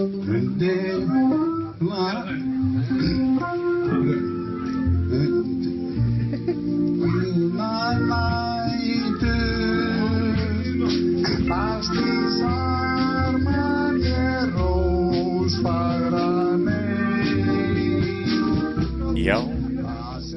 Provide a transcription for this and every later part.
Já,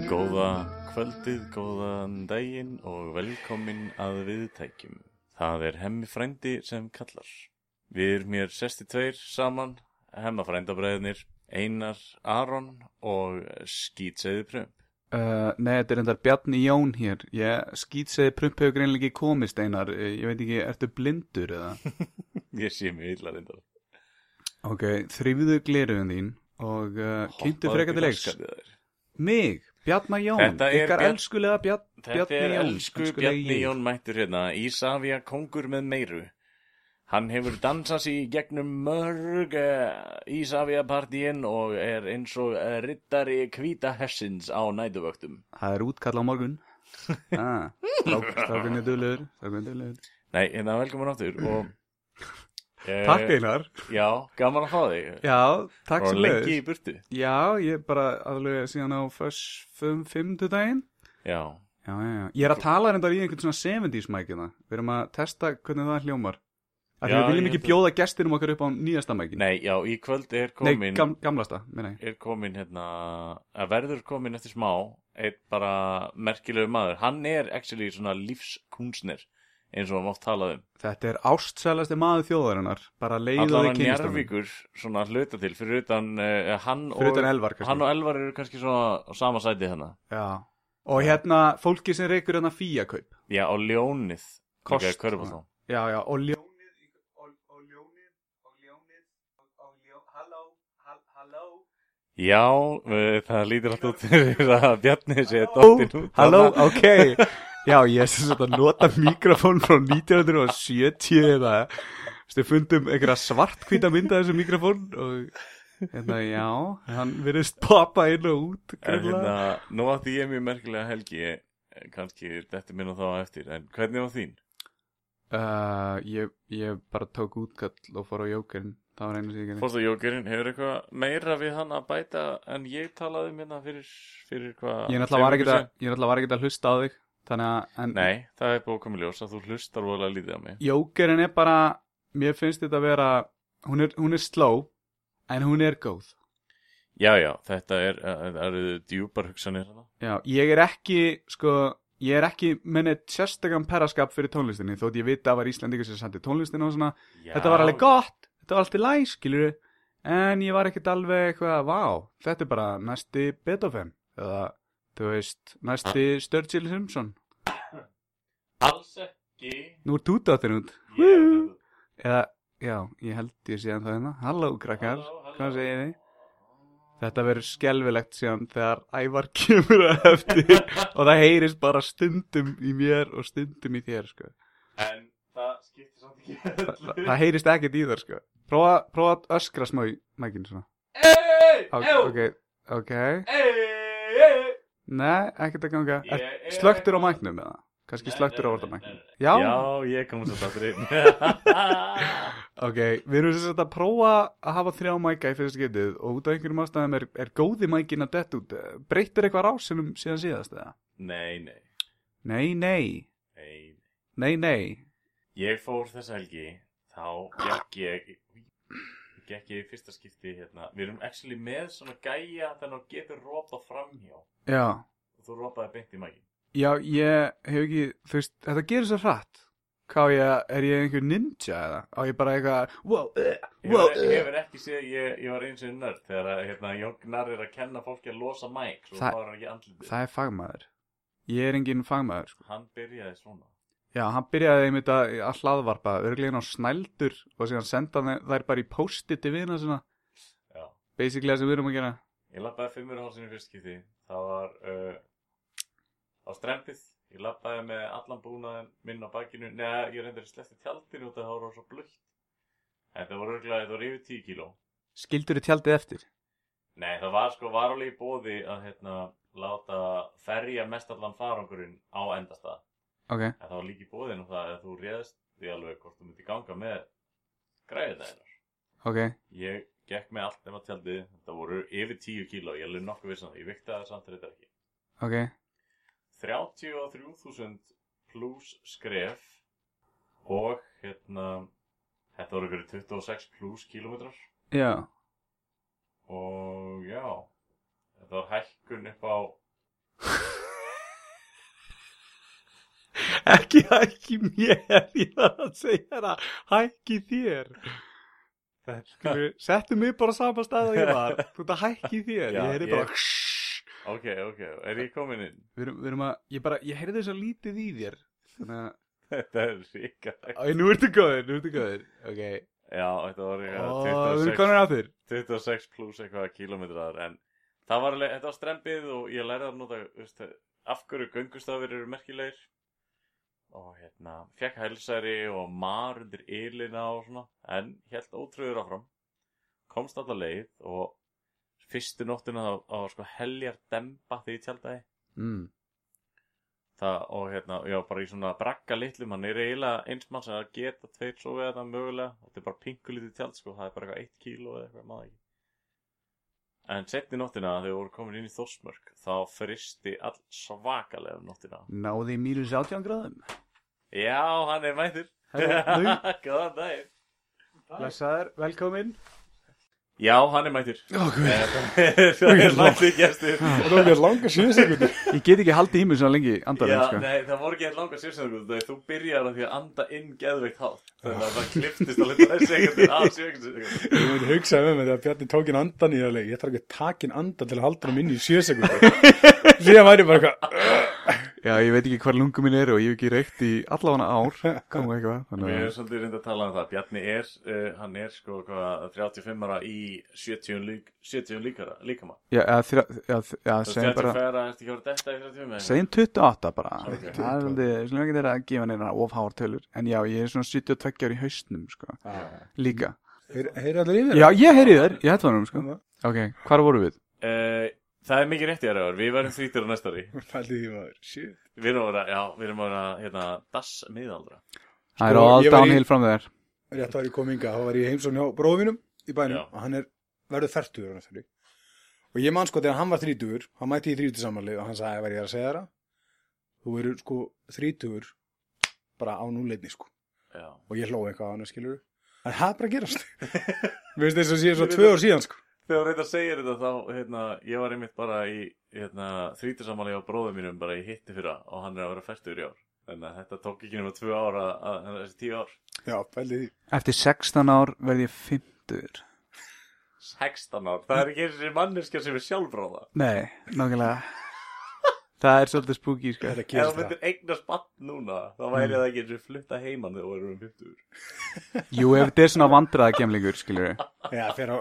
góða kvöldið, góðan daginn og velkomin að viðtækjum. Það er hemmi frændi sem kallar. Við erum hér sesti tveir saman, hemma frændabræðinir, Einar Aron og Skýtseiði Prömp. Uh, nei, þetta er endar Bjarni Jón hér Ég skýtsegi prump hefur greinlega ekki komist einar Eh, Ég veit ekki, ertu blindur eða? Ég sé mig illa reyndar. ok, þrýfðu gleruðin þín Og uh, kynntu frekar til leiks Mig, Bjarni Jón Þetta er Ykkar Bjarn- elskulega Bjarn, Þetta Bjarni er Jón elsku Bjarni. Jón mættur hérna, Ísafja kongur með meiru. Hann hefur dansað sér í gegnum mörg uh, Ísafja partíin og er eins og uh, rittari hvíta hessins á nætuvöktum. Það er útkall á morgun ah, Strákunni duglegur Strákunni duglegur Nei, hérna velkomin áttur og... eh, Takk einar Já, gaman að fá þig. Já, takk Og sem lengi í burtu. Já, ég er bara alveg síðan á fyrst fimm, fimmtudaginn Já, Já, já, já. Ég er að tala reyndar í einhvern svona 70s mækina. Við erum að testa hvernig það hljómar. Því við viljum ekki bjóða gestinum okkar upp á nýjasta mækin. nei, já, í kvöld er Nei, komin... gam, gamlasta, meina ég. er komin hérna að verður komin eftir smá einn bara merkilegu maður hann er actually svona lífskunstner eins og hann oft talað um Þetta er ástsælasti maður þjóðarinnar. Bara leiðu allan þau hann. Njarvíkur svona hluta til fyrir utan uh, hann, Fyrir og, utan Elvar, kannski. hann og Elvar eru kannski svona á sama sæti hérna Já. Og hérna, fólki sem reykur hérna fíakaup. já, á ljónið Kost. Já, já, og ljónið. Og, og ljónið, og ljónið, og, og ljónið, halló, hall- halló. Já, uh, það lítur alltaf út fyrir að Bjarni sé dóttin út Halló, ok. Já, ég er sem sagt að nota mikrofón frá 1970 eða Þú fundum einhverja svartkvíta mynda þessu mikrofón og hérna, já, hann virðist poppa inn og út en hérna, nú átti ég mjög merkilega helgi eh, kannski þetta minna þá á eftir en hvernig var þín? uh, ég, ég bara tók útkall og fór á jókerinn Það var einu sem ég gerði Fórstu Jókerinn, hefur eitthvað meira við hann að bæta en ég talaði um hérna fyrir, fyrir hvað? Ég að, ég náttúrulega var ekkert að hlusta á þig að, en Nei, það er búið að koma í ljós að þú hlustar voðalega lítið á mig. jókerinn er bara Mér finnst þetta að vera Hún er, hún er slow, en hún er góð Já, já, þetta er, það eru djúpar hugsanir. Já, ég er ekki, sko, ég er ekki með neitt sérstakann perraskap fyrir tónlistinni, þótt ég vita að var Íslandingur sem sendi tónlistina og svona, Já, þetta var alveg gott, þetta var allt í læg, skilur en ég var ekkert alveg eitthvað, vá, þetta er bara næsti Beethoven, eða, þú veist, næsti Sturgill Simpson, Alls ekki. nú er tútáttinn út, Ég, eða, já, ég held ég sé hann það hérna, halló krakkar, Halló, halló. hvað segir þið? Þetta verður skelfilegt síðan þegar ævar kemur að eftir og það heyrist bara stundum í mér og stundum í þér, sko. en það það heyrist ekkert í þér sko. Prófa, prófa að öskra smá í mækinu svona. Hey, ok, ok, nei, ekkert að ganga. Er, slögtur á mæknum eða? Kannski slögtur á nei, orða nei, mæknum nei. já, Já, ég kom svo aftur inn. ok, við erum sem sagt að prófa að hafa þrjá mæka í fyrsta getið og út af einhverjum ástæðum er, er góði mækin að dett út. Breytir eitthvað rásinum síðan síðast eða? Nei, nei, nei, nei, nei. nei, nei Ég fór þessa helgi, þá gekk ég, ég gekk ég í fyrsta skipti hérna. Við erum actually með svona gæja þannig að getur rópað framhjá já, og þú rópaði beint í mækin. já, ég hef ekki þú veist, þetta gerir svo hratt hvað ég, er ég einhver ninja eða á ég bara eitthvað wow, uh, wow, Ég uh. hefur ekki séð, ég, ég var eins og nörd þegar að, hérna, Jógnar er að kenna fólki að losa mæk svo Það- fáur hann ekki andlitið. Það er fagmaður. Ég er engin fagmaður, sko. Hann byrjaði svona. Já, hann byrjaði einmitt að, að hlaðvarpa, örglegin á snældur og síðan senda þær bara í posti til vina svona, Já. basically það sem við erum að gera. Ég labbaði fimmur hálsinu fyrst skipti. Það var uh, á strempið. Ég labbaði með allan búnaðin minn á bakinu. Nei, ég reyndar slefti tjaldinu út að það var svo blökt. Þetta var örglega, þetta var yfir 10 kíló. Skildur þið tjaldið eftir? Nei, það var sko varulega í bóði að hérna, láta ferja mestallan farangurinn á endastað. Ok, En það var líka í bóðinu það að þú réðst því alveg hvort þú myndi ganga með græðið það einar. ok, Ég gekk með allt nema tjaldið, þetta voru yfir 10 kíló, ég alveg nokkuð vissan það, ég vikti það samt þetta ekki. ok. 33.000 pluss skref og hérna, þetta voru ykkur 26 pluss kílómetrar. Já, og já, þetta var hækkun upp á, ekki hækki mér Ég var að segja það. Hækki þér. Skilur, Settu mig bara saman stað og ég var. Þú að hækki þér. Já, Ég heyrði ég- bara ok, ok, er ég komin inn? Við erum, við erum að, ég bara, ég heyrði þess að lítið í þér. Þannig að, Þetta er ríka æ, nú ertu góður, nú ertu góður. Ok, Já, þetta var eitthvað við erum 26, konar að þér. 26 pluss eitthvað kílómetrar en það var þetta var strempið og ég lærði að nota, veist, af hverju göngustafir eru merkilegir og hérna, fekk hælsæri og mar undir ylina og svona en held ótrúður áfram. Komst alltaf leið og fyrstu nóttina þá þá sko heljar demba því ég tjaldaði. Mm. það, og hérna, já, bara í svona bragga litlum, hann er eiginlega eins mann sem að geta tveir svo þetta mögulega. Þetta er bara pinkulítið tjald, sko, það er bara eitthvað eitt kíló eða eitthvað, maður ekki en setni nóttina, þegar við vorum komin inn í Þórsmörk þá fristi all svakalega um nóttina. Náði mínus 18 gráðum. Já, hann er mættur. Góðan daginn. Blessaður, velkomin já, hann er mættur oh, það er mættur gestur Og það var ekki langa sjöðu sekundur. Ég get ekki haldið í mig svona lengi andarinn Já, sko. nei, það voru ekki eitthvað langa sjöfsendur þegar þú byrjar að því að anda inn geðveikt hátt þannig að það kliftist að leta þess sekundur af sjöfsendur Ég myndi hugsaði með mig þegar Bjarni tókin andan í það leik. Ég þarf ekki að takin andan til að halda hann inn í sjö sekundur. Síðan væri bara eitthvað, Já, ég veit ekki hvar lungum minn eru og ég hef ekki reykt í allavega ár koma eitthvað þannig Við að- erum svolítið reynd að tala um það. Bjarni er, uh, hann er sko hvað, 35 ára í 70 lík, 70 líkara, líkama. Já, já, já, Það segjum bara 34 ára, ertu ekki að vera detta í 35 segjum 28 bara. Ok. það er svolítið, svona ekki þeirra að gefa neina ofháar tölur en já, ég er svona 72 ári í haustnum sko, líka. Heyri allir í mér? Já, ég heyri þér, ég hætti hann sko. Ok, hvar voru við? uh, Það er mikið rétt í aðra Við verðum þrítur á næsta ári Pældi því maður, shit. Við erum að vera, já, við erum að vera, hérna, das miðaldra Það er Sko, all var í- downhill fram þeir Rétt var ég kom inga, þá var ég heimsón hjá bróðvinum í bænum Já. og hann er verður færtugur á næstu Og ég man sko þegar hann var þrítugur, hann mætti í þrítugur samanlið og hann sagði, var ég að segja það? Þú eru sko þrítugur bara á núleitni sko. Já, Og ég hló eitthvað á hann, skilur En það er bara að gerast. Mér finnst þess að sé svo tvö ár síðan sko. Þegar reynda segir þetta þá, hérna, ég var einmitt bara í, hérna, þrítursamáli á bróðum mínum bara í hitti fyrra og hann er að vera fæstur í ár. Þannig að þetta tók ekki nema tvö ára, að, að, þessi tíu ár. Já. Eftir 16 ár verð ég 50 16 ár, það er ekki eins og manneskja sem er sjálfráða. Nei, nákvæmlega Það er svolítið spooky sko. Þetta Ef þú það. myndir eignast bann núna þá væri það ekki eins og flutta heiman þegar þú erum um 50 Jú, ef þetta er svona vandraða gemlingur, skilur við Já, fyrir á,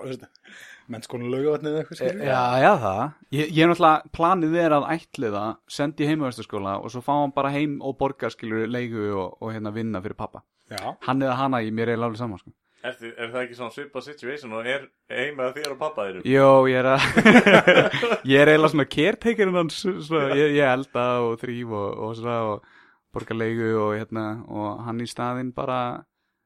mennskonu laugavatnið eða eitthvað, skilur Já, já, það. Ég, ég er náttúrulega, planið er að ætliða sendi í heimavæstaskóla og svo fá hann bara heim og borga, skilur við, leigu og, og hérna vinna fyrir pappa Já, Hann eða hana, ég mér er alveg saman, sko Er, þið, er það ekki svona svipað situation og er heima þér og pappa þér Jó, ég er að Ég er eiginlega svona svona, ég, ég elda og þrýf og, og svona og borga leigu og hérna og hann í staðinn bara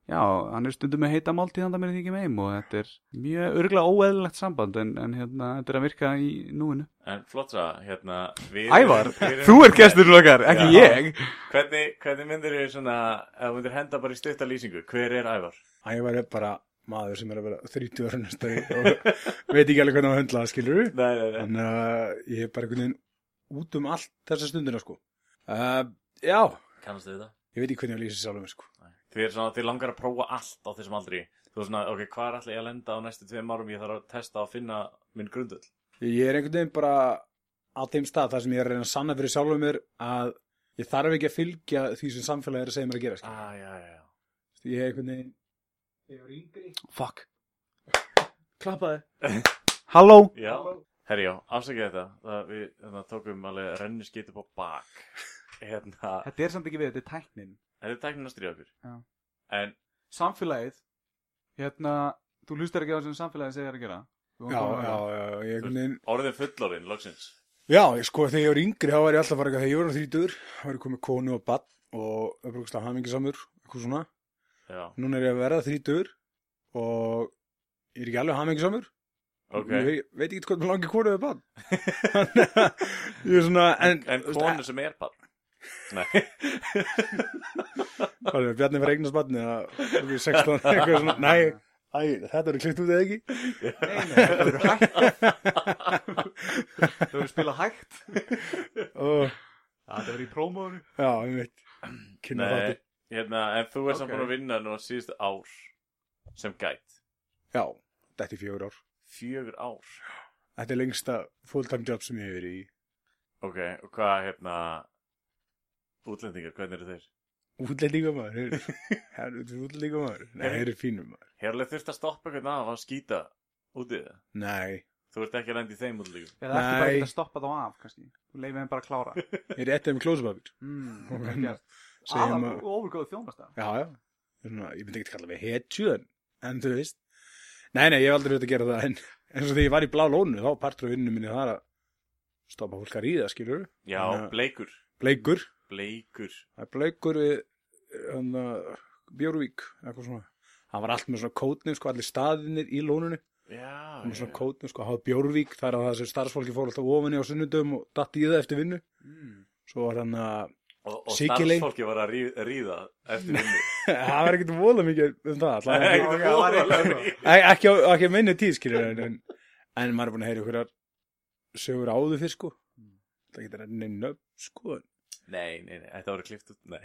Já, hann er stundum með heita máltíð handa mér ekki með heim og þetta er mjög örgulega óeðlilegt samband en, en hérna, þetta er að virka í núinu. En flott svo, hérna við, Ævar, við þú ert gesturinn okkar, ekki Já. ég. Hvernig, hvernig myndir þið svona ef þú myndir henda bara í stutta lýsingu? Hver er Ævar? Ævar er bara maður sem er að vera 30 ára næsta og veit ekki alveg hvernig að höndla það, skilur við. Nei, nei, nei Þannig að ég er bara einhvern veginn út um allt þessa stundina, sko. Uh, já, Kannastu við það? ég veit ekki hvernig að lýsa sjálfum mér, sko. Þið er svona, þið langar að prófa allt á þessum aldri Þú er svona, ok, hvað er allir ég að lenda á næstu tveim árum Ég þarf að testa og finna minn grundull Ég er einhvern veginn bara á þeim stað þar sem ég er að reyna að sanna fyrir sjálfum mér að ég þarf ekki að fylgja því sem samfélagi er að segja mér að gera. Ah, já, já Ég er einhvern veginn, er yngri. Fuck. Klappaði Halló? Já, herri já, afsakið þetta. Það, Við hérna, tókum alveg renni skýt upp á bak. Hérna, Þetta er samt ekki við, þetta er tæknin. Þetta er tæknin að stríða okkur. Já. En, Samfélagið Hérna, þú hlustar ekki á það sem samfélagið segir að gera. Já, já, já, ég er einhvern veginn, orðin fullorinn, loksins. Já, ég sko, þegar ég var yngri, þá var ég alltaf bara eitthvað, þegar ég var þrítur, þá var ég komið konu og bann og öfrugst að hamingisamur, eitthvað svona. Já, Núna er ég að verða þrítur og ég er ekki alveg hamingisamur Ok, ég veit, ekki hvað mér langi konu við bann Þannig að ég er svona en, en konu sem er barn? Nei, hvað er það, Bjarni fyrir eignast bann eða er við 16 eitthvað svona, nei Æ, þetta eru klikt út eða ekki? Nei, nei, það verður hægt. Það verður spilað hægt. Það verður í prómónu Já, ég veit Kynna nei. þátti hérna, en þú er samt Ok. búin að vinna nú síðustu ár sem gæt. Já, þetta er fjögur ár. Fjögur ár? Þetta er lengsta fulltime job sem ég hef verið í. Ok, og hvað hérna útlendingar, hvernig eru þeir? Útlendingamaður Herru, útlendingamaður Nei, þeir eru fínum maður. Hérlega þurft að stoppa eitthvað af að skýta út í það. Nei, Þú ert ekki að lenda í þeim útlendingum. Eða ekki bara Nei. ekki að stoppa þá af, kannski. Þú leifir þeim bara að klára. Ég er af með klósupapir mm, Ok. vel gert. Segjum Aðal að- og ofurgóðu þjónasta Já, já. Ég er svona, Ég myndi ekki kalla mig hetju en, en þú veist. Nei, nei, ég hef aldrei verið að gera það En eins og þegar ég var í blá lónu Þá partur af vinnu minni það að Stoppa fólk að ríða, skilur Já, Þannig bleikur. Bleikur. Bleikur. Það er bleikur við hann, Bjórvík, eitthvað svona. Hann var allt með svona kótnum, sko, allir staðinir í lónunni. Já, með já, svona kótnum, sko, hafa Bjórvík þar að það sem starfsfólki fór alltaf ofinni á sunnundum og datt í það eftir vinnu. Mm. svo var hann að, Og, og starfsfólki var að ríða, ríða eftir vinnu. Það var ekkert vola mikið um það, Nei, það það var var eitthvað. ekki ekki, minni tíð, skilur en, en, en maður er búin að heyra ykkur sögur áður fyrst, sko. Það getur enn einn nöfn, sko Nei, nei, nei, þetta voru klift út Nei,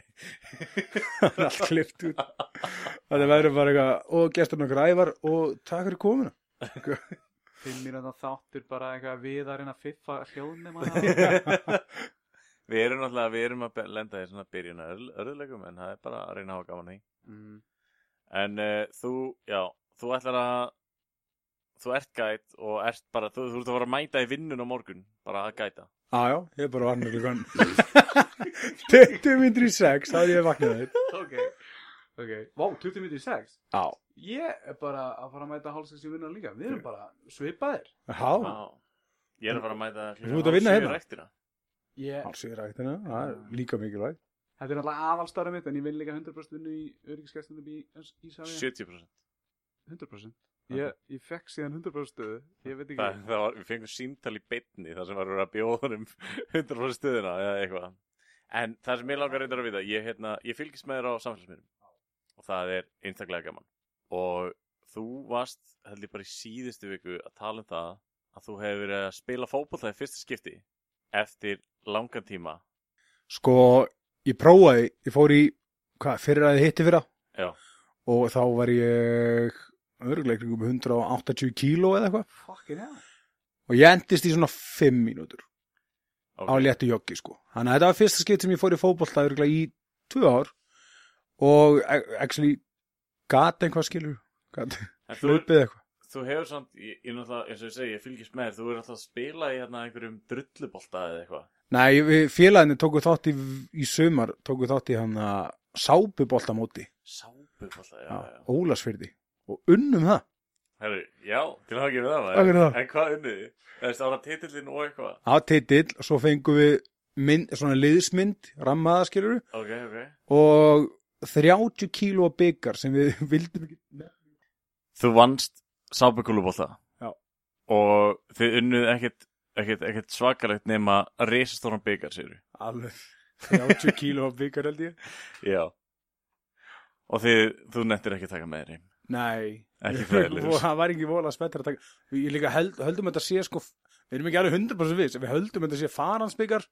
það er allt klift út. Það verður bara eitthvað, og gestur nokkur ævar og takk fyrir komuna. Fimm mínúta þáttur bara eitthvað við að reyna að fiffa hljóðnum Við erum náttúrulega, við erum að lenda í svona byrjun örðuleikum en það er bara að reyna að hafa gaman í mm. En uh, þú, já, þú ætlar að þú ert gæt og ert bara, þú, þú ert að fara að mæta í vinnun á morgun bara að gæta Já, já, ég er bara varnir klukkan 20 minnir í 6 þá er ég vaknað þér Ok Ok, vá, 20 mínútur í 6 Já, Ég er bara að fara að mæta hálfsins í vinna líka. Við erum bara svipaðir. Já, Já, ég er að fara að mæta Þú ert að vinna ég, hálsið ræktina, það er líka mikilvæg Þetta er náttúrulega aðalstarið mitt En ég vinn líka 100% vinnu í öryggiskestunum í Ísafja 70% 100% Ég, ég fekk síðan 100% stöðu Ég veit ekki. Það, það var, Við fengum símtal í beinni þar sem var að bjóða um 100% stöðuna eða eitthvað. En það sem ég langar reyndar að vita ég, hérna, ég fylgist með þér á samfélagsmiðlum. Og það er einstaklega gaman. Og þú varst held ég bara í síðustu viku að tala um það að þú hefur verið að spila fótboll í fyrsta skipti eftir langan tíma? Sko, ég prófaði, ég fór í hvað, fyrir að þið hitti fyrra? Já, og þá var ég örugleikning um 180 kíló eða eitthvað. Fucking hell. Og ég endist í svona 5 mínútur. Ok. á léttu joggi sko. Þannig að þetta var fyrsta skipt sem ég fór í fótbolta öruglega í 2 ár. Og a- actually gat einhvað skilur gat En þú, hlupið eitthvað þú hefur samt, ég, ég náttúrulega, eins og ég segi, ég fylgist með þér, þú er alltaf að spila í hérna einhverjum drullubolta eða eitthvað. Nei, félaginu tóku þátt í, í sumar, tóku þátt í hann að sápuboltamóti, Sápubolta, já, já, já. Ólasfyrði og unnum það. Herru, já, til að hafa með það, Takk fyrir það. En hvað unniði? Það er stára titillin og eitthvað. Á titill, svo fengum við mynd, svona liðsmynd, rammaða skilur Ok, ok. og 30 kíló byggar sem við vildum ekki. Þú vannst Já. Og þið unnuð ekkit, ekkit, ekkit svakalegt nema að reisastóran byggar, sér Alveg 30 kíló byggar held ég. Já. Og þið, þú nettir ekki að taka með þér heim. Nei. Það var ekki vola spettur að taka. Við líka held, höldum þetta sé sko, við erum ekki alveg 100% viss, við höldum þetta sé faransbyggar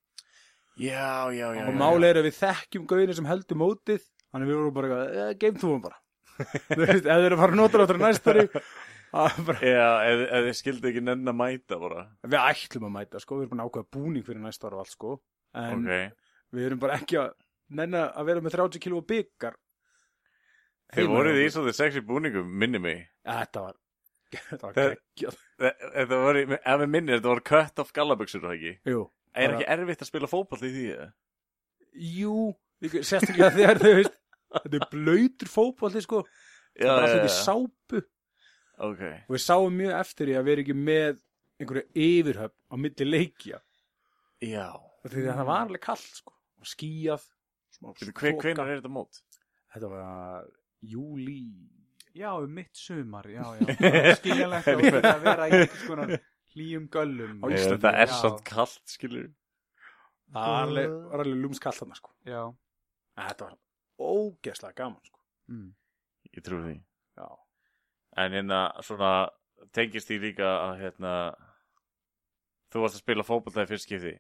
Já, já, já. og máli er að við þekkjum gauðinu sem heldur mótið þannig við vorum bara, eh, game þú bara þú veist, ef þið eru að fara að nota áttur næstari ef þið skildi ekki nenn að mæta bara. við ætlum að mæta sko, við erum búin að ákveða búning fyrir næsta ára og allt sko, en Ok. við erum bara ekki að nenna að vera með 30 kíló byggar Þið voruð í svolítið sexy búningum, minni mig. þetta var þetta var Það- geggjað Þe- Þetta var, ef við minnir, þetta voru cut off gallabuxur, það ekki? Jú, Er ekki erfitt að spila fótboll í því? eða? jú sérstaklega þegar þau veist þetta er blöytur fótbolti sko Já, bara að já, setja í já. sápu Ok. og við sáum mjög eftir því að vera ekki með einhverju yfirhöfn á milli leikja Já. og því að það var alveg kallt sko og skíjað smá Hver, hver, þoka. hvenar er þetta mót? þetta var júli Já, um mitt sumar, já, já Skiljanlegt að vera að vera í einhvers konar hlýjum göllum Íslandi, Það er samt kallt, skilur Það var alveg, var alveg lúmskallt þarna sko. Já, En Þetta var ógeðslega gaman sko. mm. Ég trúi því. En hérna, svona, tengist því líka að, hérna, þú varst að spila fótbolta í fyrst skipti.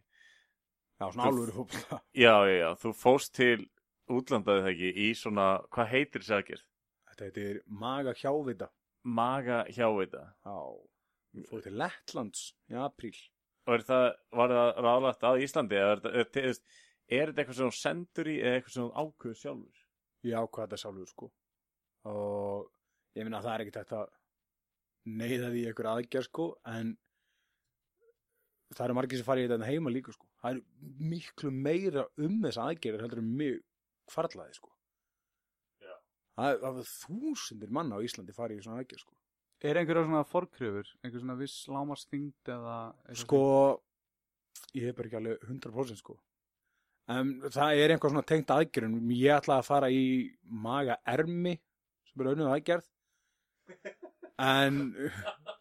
Já, svona Þú- alvöru fótbolta. Já, já, já, þú fóst til útlandaði það ekki í svona, hvað heitir þessi aðgerð? Þetta heitir maga hjávita. Maga hjáveita. Já. Fór til Lettlands í apríl. Og er það, var það ráðlagt á Íslandi? eða Er, er, er, er þetta eitthvað sem þú sendur í eða eitthvað sem þú ákveður sjálfur? Ég ákvað þetta sjálfur sko. Og ég minna að það er ekkert hægt að neyða því í einhver aðgerð sko. En það eru margir sem farið í þetta heima líka sko. Það er miklu meira um þessa aðgerðir heldur en mjög kvarlaði sko. Já. Það er- það er þúsundir manna á Íslandi farið í svona aðgerð sko. Er einhverja svona forkröfur? Einhver svona viss lámarsþyngd eða Sko, ég hef bara ekki alveg 100% sko. En það er einhver svona tengt aðgerðum. Ég ætla að fara í maga ermi sem er önnum aðgerð. En,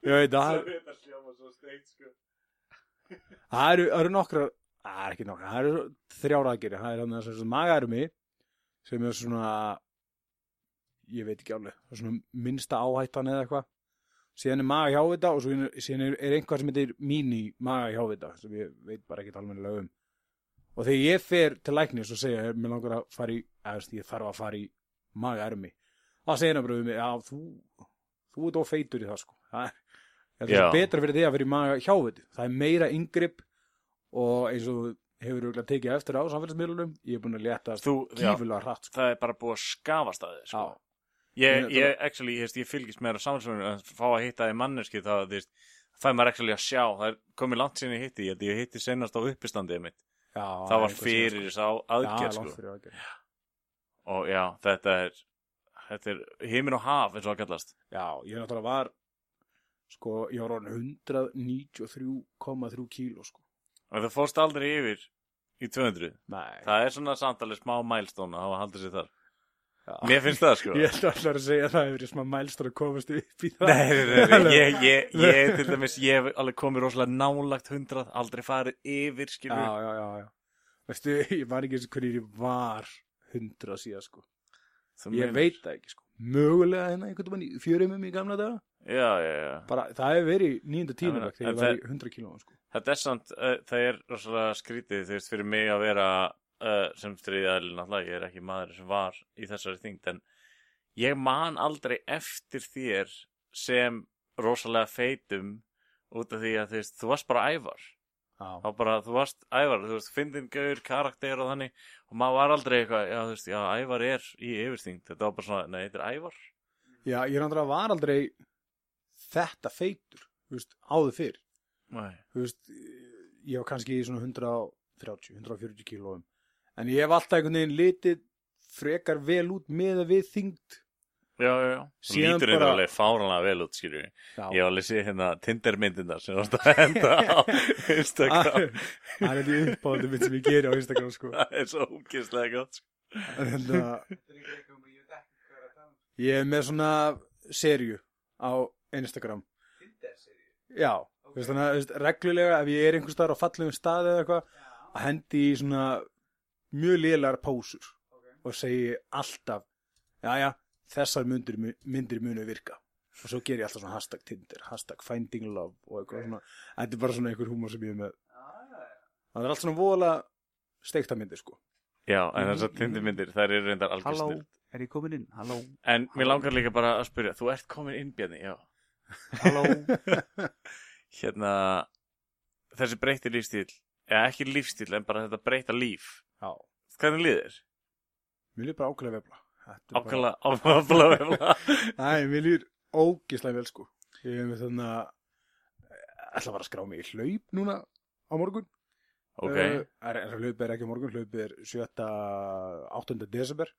ég veit að það eru, það eru nokkrar, það er ekki nokkrar, það eru þrjár aðgerði. Það er þess að maga ermi sem er svona, ég veit ekki alveg, það er svona minnsta áhættan eða eitthvað. Síðan er maga hjávita og er, síðan er, er einhvað sem heitir mini maga hjávita sem ég veit bara ekki almennilega um. Og þegar ég fer til læknis og segja, mér langar að fara í, eða ég þarf að fara í maga ermi, þá segir hann bara við mig, já, þú, þú ert of feitur í það, sko. Það er, að það er betra fyrir þig að vera í maga hjáviti. Það er meira yngripp og eins og hefur auðvitað tekið eftir á samfélagsmiðlunum, ég er búin að létta Þú, kífulega hratt, sko. það er bara búið að skafast að þið, sko. Já, Ég, Ég- ég, actually, ég, ég fylgist meira samsvörun að fá að hitta í manneski þá, þú veist, fæ maður actually að sjá, það er komið langt sinni hitti, ég hitti senast á uppistandið mitt, já. það var fyrir þess sko. Sko, fyrir aðgerð. og já, þetta er, þetta er himin og haf, eins og að kallast. Já, ég náttúrulega var, sko, ég var orðin 193,3 kíló, sko. Og það fórst aldrei yfir í 200, Nei. það er svona samtalið smá mælstóna, það var haldið sér þar. Já. Mér finnst það, sko. Ég ætla alltaf að segja að það hefur smá mælstur að komast upp í það. Nei, nei, nei, nei, ég, ég, ég, til dæmis, ég hef alveg komið rosalega nálagt hundrað, aldrei farið yfir, Já, skilur. já, já, já. Veistu, ég var ekki eins og hvernig ég var 100 síðan, sko. Þú Ég veit það ekki, sko. Mögulega hérna einhvern veginn í fjörumum í gamla daga. Já, já, já. Bara, það hefur verið nýjunda tíma þegar ég var það- í 100 kílóum, sko. Þetta er samt, uh, það er rosalega skrítið, þú veist, fyrir mig að vera uh, sem stríðaðil, náttúrulega, ég er ekki maður sem var í þessari þyngd, en ég man aldrei eftir þér sem rosalega feitum út af því að þú veist, þú varst bara ævar. Þá bara, þú varst ævar, þú veist, fyndin gaur, karakter og þannig, og maður var aldrei eitthvað, já, þú veist, já, ævar er í yfirþyngd, þetta var bara svona, nei, þetta er ævar. Já, ég náttúrulega var aldrei þetta feitur, þú veist, áður fyrr. Nei. Þú veist, ég var kannski í svona 130, 140 kílóum. En ég hef alltaf einhvern veginn litið frekar vel út með að við þyngd. Já, já, já. Þú Síðan lítur bara- alveg fáranlega vel út, skilju. Já. Ég var alveg séð hérna Tinder-myndina sem varst að henda á Instagram. Það er því uppáðum mitt sem ég geri á Instagram, sko. Það er svo ógeðslega gott, sko. En hérna, ég er með svona serju á Instagram. Já, þú veist, þannig að þú reglulega ef ég er einhvers staðar á fallegum staði eða eitthvað, að hendi í svona mjög lélegar pósur og segi alltaf, já, já, þessar myndir, myndir munu virka. Og svo ger ég alltaf svona hashtag Tinder, hashtag finding love og eitthvað svona. Þetta er bara svona einhver húmor sem ég er með. Það er allt svona voðalega steikta myndir, sko. Já, en þessar Tinder-myndir, þær eru reyndar algjör Halló, snill. er ég komin inn? Halló, En mér langar líka bara að spyrja, þú ert komin inn, Bjarni, já. halló Hérna, þessi breyti lífstíl, eða ekki lífstíl, en bara þetta breyta líf. Já. Hvernig líður? Mér líður bara ákveðlega vefla. Ákvæmlega, ákvæmlega. Nei, mér líður ógislega vel sko Ég hef með þannig að ætla bara að skrá mig í hlaup núna á morgun Ok, uh, er, er, Hlaupið er ekki á morgun, hlaupið er 7. 8. desember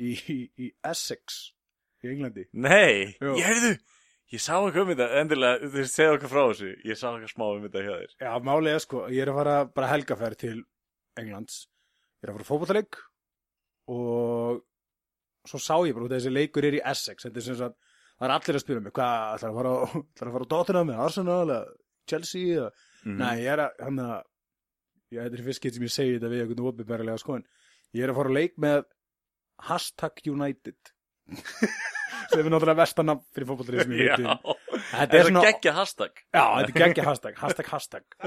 í, í, í Essex í Englandi nei, Jú. ég heyrðu, ég sá eitthvað um þetta, endilega, þú segja okkur frá þessu, ég sá eitthvað smá um þetta hjá þér. Já, málið er sko, ég er að fara bara helgaferð til Englands Ég er að fara fótballleik og svo sá ég bara út að þessi leikur er í Essex. Þetta er sem sagt, það er allir að spyrja mig hvað, ætlar að fara á, ætlar að fara á Tottenham með Arsenal eða Chelsea eða, Mhm. nei, ég er að hann að, ég þetta er fyrst skipt sem ég segi þetta við einhvern opinberlega sko en ég er að fara á leik með hashtag United sem er náttúrulega vestanam fyrir fótballrið sem ég veit þetta er er svona, geggja hashtag. Já, þetta er geggja hashtag hashtag hashtag.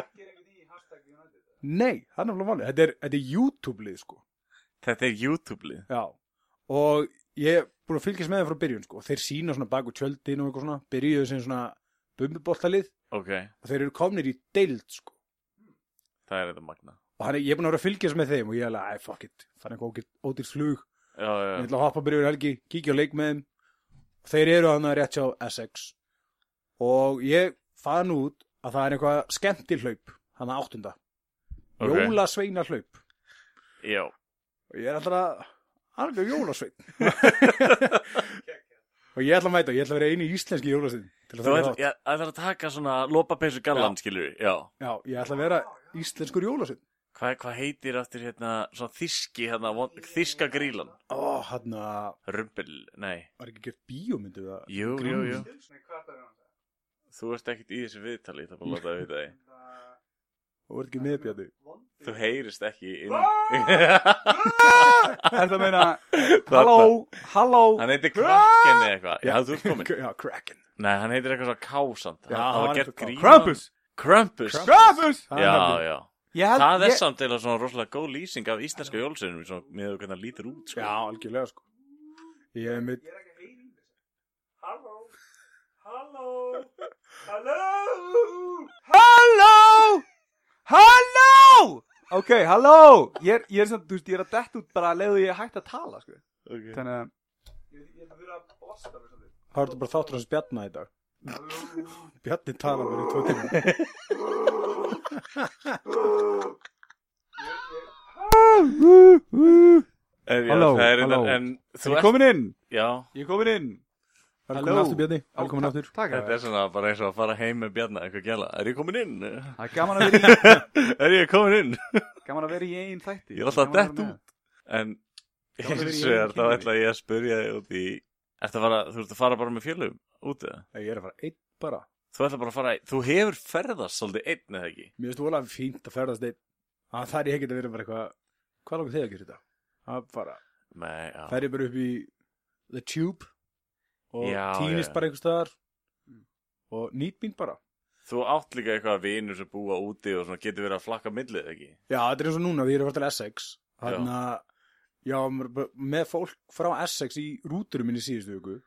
Nei, það er náttúrulega vanlega þetta er, þetta er YouTube-lið sko. Þetta er YouTube-lið. Já, og ég er búin að fylgjast með þeim frá byrjun sko. þeir sína svona bak úr tjöldin og eitthvað svona byrjuðu sem svona bumbuboltalið. Ok, og þeir eru komnir í deild sko. það er þetta magna og hann, er- ég er búin að vera að fylgjast með þeim og ég er alveg, æ, fuck it, það er eitthvað ódýrt- flug. Já, já, ég ætla að hoppa byrjun helgi, kíkja á leik með þeim. Þeir eru að rétt hjá Essex. Og ég fann út að það er eitthvað skemmtil hlaup hann að áttunda. Ok. jólasveina hlaup Já, og ég er alltaf að alveg jólasvein og ég ætla að mæta, ég ætla að vera eini íslenski jólasvein til að þú þátt. ég ætlar að taka svona lopapeysu gallan, skilur Já. Já, ég ætla að vera íslenskur jólasvein Hvað hva heitir aftur hérna svona þíski, hérna, þíska grílan? Ó, hann að, Rumpel, nei. Var ekki gert bíómyndu það? Jú, jú, jú. Þú ert ekkert í þessu viðtali, það er bara að láta það vita þig og verður ekki meðbjandi Þú heyrist ekki inn. Er það að meina Halló, halló. Hann heitir Kraken eða eitthvað. Já, þú ert komin Já, Kraken Nei, hann heitir eitthvað svona Kásand Já, Það hann var eitthvað grín Krampus. Krampus. Krampus! Það er Já, já. Ég held- Það er ég- samt eða svona rosalega góð lýsing af íslenska jólseinum svona með hvernig hann lítur út sko. Já, algjörlega sko. Ég hef mitt Halló Halló Ok, halló! Ég er, ég er, samt, þú veist, ég er að dett út bara að leiðu ég hægt að tala sko. okay. Þannig að Það er bara þáttur hans Bjarna í dag. Bjarni talar verið í tvo tíma. Halló, það halló. En Ég þú er komin inn? Já, Ég er komin inn Velkomin Halló. aftur Bjarni, velkomin aftur. Takk. Þetta er svona bara eins og að fara heim með Bjarna eitthvað gæla. Er ég komin inn? Það er gaman að vera í er ég komin inn? Gaman að vera í einn þætti. Ég er alltaf með. út. En hins vegar eigin þá ætla ég að spyrja þig út í fara, þú ert að fara bara með fjölum út eða? Ég er að fara einn bara. Þú ætla bara að fara, þú hefur ferðast svolítið einn eða ekki? Mér finnst vola fínt að ferðast einn. Það þarf ég og Já, týnist já. bara einhvers staðar. Og nýt mín bara. Þú átt líka eitthvað vinur sem búa úti og svona getur verið að flakka millið ekki? Já, þetta er eins og núna, því ég er að fara til Essex. Þannig að Já, með fólk frá Essex í rúturum minni síðustu viku.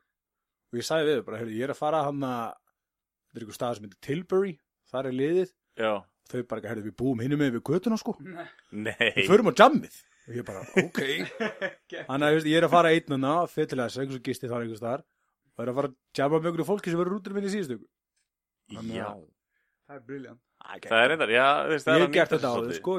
Og ég sagði við bara, heyrðu, ég er að fara hann að þetta er einhver stað sem heitir Tilbury þar er liðið, Já. Þau bara, heyrðu, við búum hinum með við götuna sko, Nei. Við förum á jammið. Og ég bara, ok. Þannig að ég er að fara einn hana, fyrir til Essex og gisti þar einhver staðar og er að fara að jamma með einhverju fólki sem verður rúturum minni síðustu viku. Þannig Já. að- Það er briljant Það er reyndar, já, þú veist, það Ég hef að gert þetta áður, svolítið. sko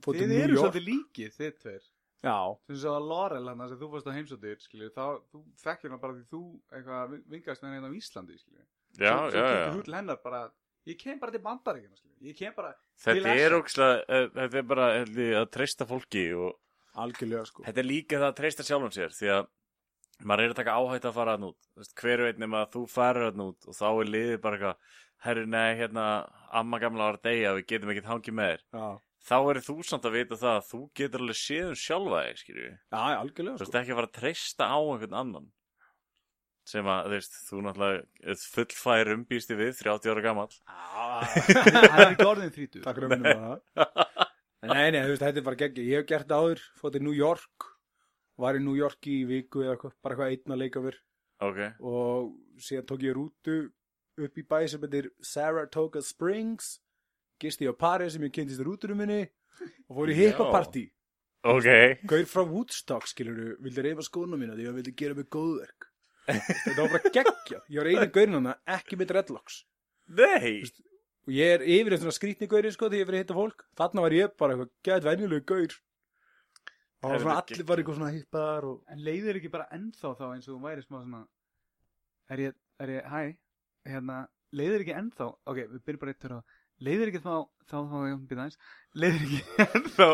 Þið eru svolítið líkið, þið tveir. Já, sem svo að Laurel hann sem þú fórst á heimsóttir skilju, þá þú þekkir hann bara því þú eitthvað vingast með henni á Íslandi skilju. Já, svo, já, já. þú til hennar bara ég kem bara til bandaríkina skilju. ég kem bara Þetta til er Essex. ókslega, þetta er bara að treysta fólki og algjörlega sko. þetta er líka það að treysta sjálfum sér því að maður er að taka áhætt að fara hann út. Þú veist, hver veit nema að þú farir hann út og þá er liðið bara eitthvað herru, nei, hérna, amma gamla var að deyja við getum ekkert hangið með þér. Já, þá er þú samt að vita það að þú getur alveg séð um sjálfa þig, skilju já algjörlega þú sko. veist ekki að fara að treysta á einhvern annan. Sem að, þú veist, þú náttúrulega ert fullfær umbýsti við, 30 ára gamall. Hann er ekki orðin þrítur Takk fyrir að minna það. Nei, nei, þú veist, þetta er bara geggi Ég hef gert það áður, fótt til New York Var í New York í viku eða eitthvað Bara eitthvað einn að leika mér ok, Og síðan tók ég rútu upp í bæ sem heitir Saratoga Springs Gisti á pari sem ég kynntist rúturum minni Og fór í hippapartí. Ok. Gaur frá Woodstock, skilur vildi reyfa skóna mína því að vildi gera mig góðverk. Þetta var bara geggja Ég var einu gaurin hana, ekki með dreadlocks. Nei, og ég er yfir eftir skrítni gauri sko þegar ég fyrir að hitta fólk. Þarna var ég bara eitthvað gæt venjulegu gaur og það var svona allir var eitthvað svona hippar og en leiðir ekki bara ennþá þá eins og þú væri smá svona er ég, er ég, hæ? Hérna, leiðir ekki ennþá ok, við byrjum bara eitt og leiðir ekki þá þá þá ég byrja aðeins leiðir ekki ennþá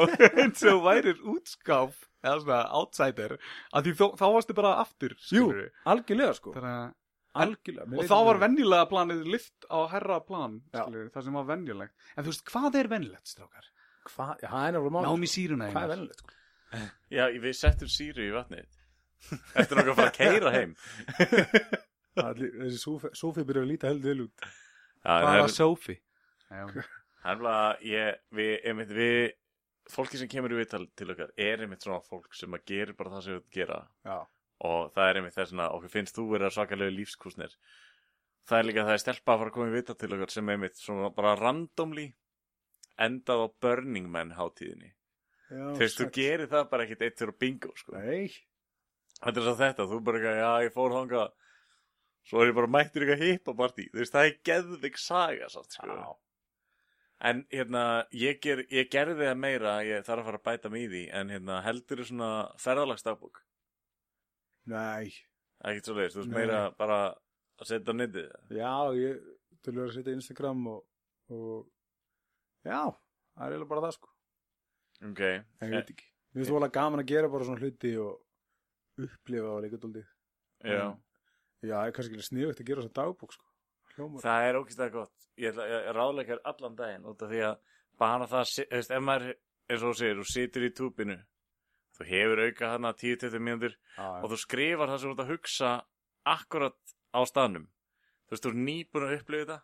eins og værir útskáf eða svona outsider að því þó, þá varstu bara aftur Jú, skilurðu. algjörlega sko. Þannig að- Algjörlega og þá var vel. venjulega planið lift á herra plan Já. skilurðu, það sem var venjulegt. En þú veist, hvað er venjulegt strákar? Hvað, já, það er náttúrulega mál Já, við settum síru í vatnið. Eftir nokkuð að fara að keira heim? Allir- Þessi sófi, sófi byrjar að líta heldur vel út. Það er Það er bara, ég, við, einmitt, við, fólki sem kemur í viðtal til okkar er einmitt svona fólk sem að gera bara það sem við gera. Já, og það er einmitt þess að okkur finnst þú vera svakalegu lífskúsnir. Það er líka það er stelpa að fara að koma í viðtal til okkar sem einmitt svona bara randomly endað á Burning Man hátíðinni. Þú veist, þú gerir það bara ekkit eitt fyrir bingo, sko. Þetta er svo þetta, þú bara eitthvað, já, ég fór þangað, svo er ég bara mættur eitthvað hippa partí. Þú veist, það er geðvik saga, sátt, sko. En hérna, ég, ger, ég gerði það meira, ég þarf að fara að bæta mig í því, en hérna, heldur þú svona ferðalagsdagbók? Nei, Ekkert svo leiðist, þú veist Nei. meira bara að setja á netið. já, ég til að setja Instagram og, og já, það er eiginlega bara það sko Ok. En ég veit ekki Mér finnst það alveg gaman að gera bara svona hluti og upplifa það líka dóldi Já. Já, það er kannski ekki sniðvægt að gera þessa dagbók sko Hljómar Það er ógæslega gott. Ég, ég ráðleikar allan daginn út af því að bara það, þú veist, ef maður, eins og þú segir, þú situr í túbinu, þú hefur auka hana 10-20 mínútur og þú skrifar það sem þú ert að hugsa akkurat á staðnum. Þú veist, þú er nýbúin að upplifa þetta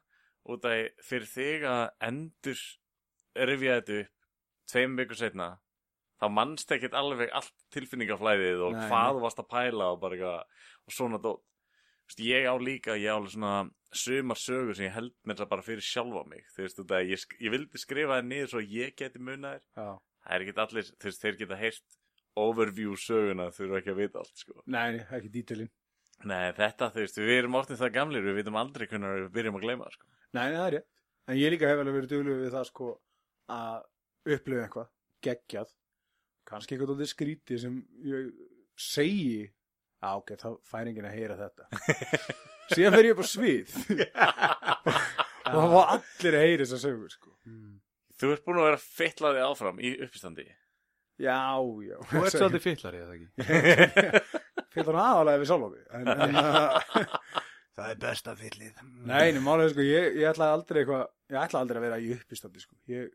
út af fyrir þig að endur rifja þetta upp tveim vikur setna þá mannst ekkert alveg allt tilfinningaflæðið og Nei, hvað þú varst að pæla og bara eitthvað og svona dót. Þú veist, ég á líka, ég á alveg svona sumar sögur sem ég held mér það bara fyrir sjálfa mig. Þú veist, þetta, ég, ég vildi skrifa það niður svo ég geti munað þér. já Það er ekkert allir, þú veist, þeir geta heyrt overview söguna, þurfa ekki að vita allt, sko. Nei, ekki dítilinn Nei, þetta, þú veist, við erum orðin það gamlir, við vitum aldrei hvernig við byrjum að gleyma, sko. Nei, það er rétt En ég líka hef alveg verið duglega við það sko að upplifa eitthvað geggjað kannski eitthvað dóttir skríti sem ég segi Já, ok, þá fær enginn að heyra þetta Síðan fer ég upp á svið og það var allir að heyra þess að sögur sko Mm. Þú ert búin að vera feittlaði áfram í uppstandi. Já, já Þú ert svolítið fyllari, eða ekki? Hann aðalega við sjálf en, en, uh, Það er besta fyllið. Nei, nei, málega sko, ég, ég ætlaði aldrei eitthvað Ég ætlaði aldrei að vera í uppistandi sko Ég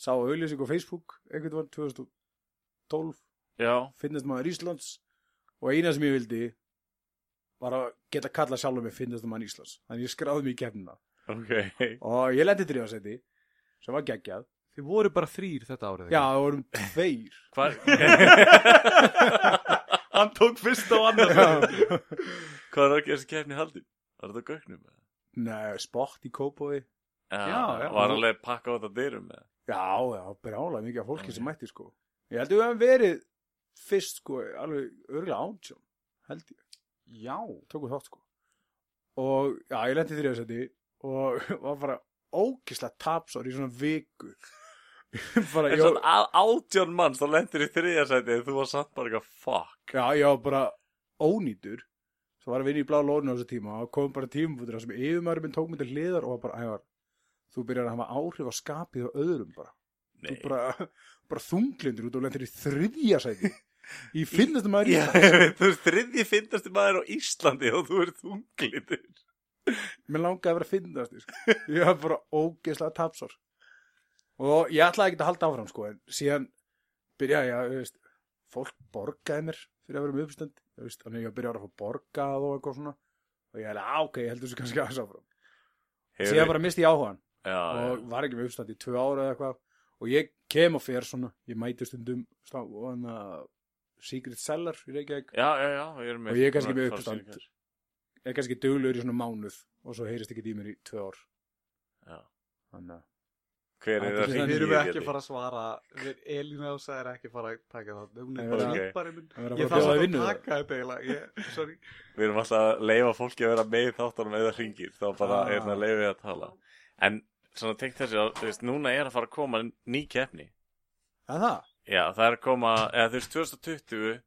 sá auðlýsing á Facebook einhvern var 2012 Já, finnast maður Íslands og eina sem ég vildi var að geta kalla sjálfur mig finnast maður Íslands þannig ég skráði mig í kefnina ok. og ég lendi þrjóðsæti sem var geggjað Þið voru bara þrýr þetta árið. já, það vorum tveir Hann tók fyrst og annars. Hvað er ekki þessi kefni haldin? Var þetta gögnum? Nei, sport í Kópói Já, Já, já. Var alveg pakka á þetta dyrum með? Já, já, brjálega mikið af fólki sem mætti sko. Ég held að við hefum verið fyrst sko, alveg örgulega átjón held ég, Já. tóku þátt sko. Og já, ég lendi þrjóðsæti og var bara ókislega tapsár í svona viku. Bara, En svona að átjón manns, þá lendir í þriðasæti en þú var samt bara eitthvað fuck. Já, ég var bara ónýtur. Svo var að vinna í blá lónu á þessu tíma og kom bara tímabútur sem yfirmaður minn tók mig til hliðar og var bara, ævar þú byrjar að hafa áhrif á skapið og öðrum bara, Nei. þú bara, bara þunglindur út og lendir í þriðja sæti. Í finnastum maður í Já, ég veit, þú veist, þriðji fyndasti maður á Íslandi og þú ert þunglitur. mér langaði að vera finnast sko. ég var bara ógeðslega tapsár. Og ég ætlaði ekki að halda áfram sko, en síðan byrjaði ég að, veist, fólk borgaði mér fyrir að vera með uppstand þannig ég byrjaði að fá borgað og eitthvað svona. Og ég hefði, á, ok, ég heldur þessu kannski aðeins áfram. Síðan bara misti ég áhugan Já, og var ekki með uppstand í tvö ára eða eitthvað. Og ég kem og fer svona. Ég mæti stundum hann að Secret Cellar í Reykjavík. Já, já, já, ég er með. Og ég er kannski með uppstand. farsýningar. er kannski duglegur í svona mánuð og svo heyrist ekki í mér í tvö ár. Já. þannig að Hver er Þetta það er Við erum ekki að fara að svara. Við Elína Ása er ekki að fara að taka það Hún Nei, er bara að Ég að þarf að taka þetta eiginlega. Ég- Sorry. Við erum alltaf að leifa fólki að vera með í þáttunum eða hringir, þá bara Ah. er það að leifa ég að tala. En svona tengt þessi, að, þú veist, núna er að fara að koma ný keppni. að það Já, það er að koma, eða þú veist, 2020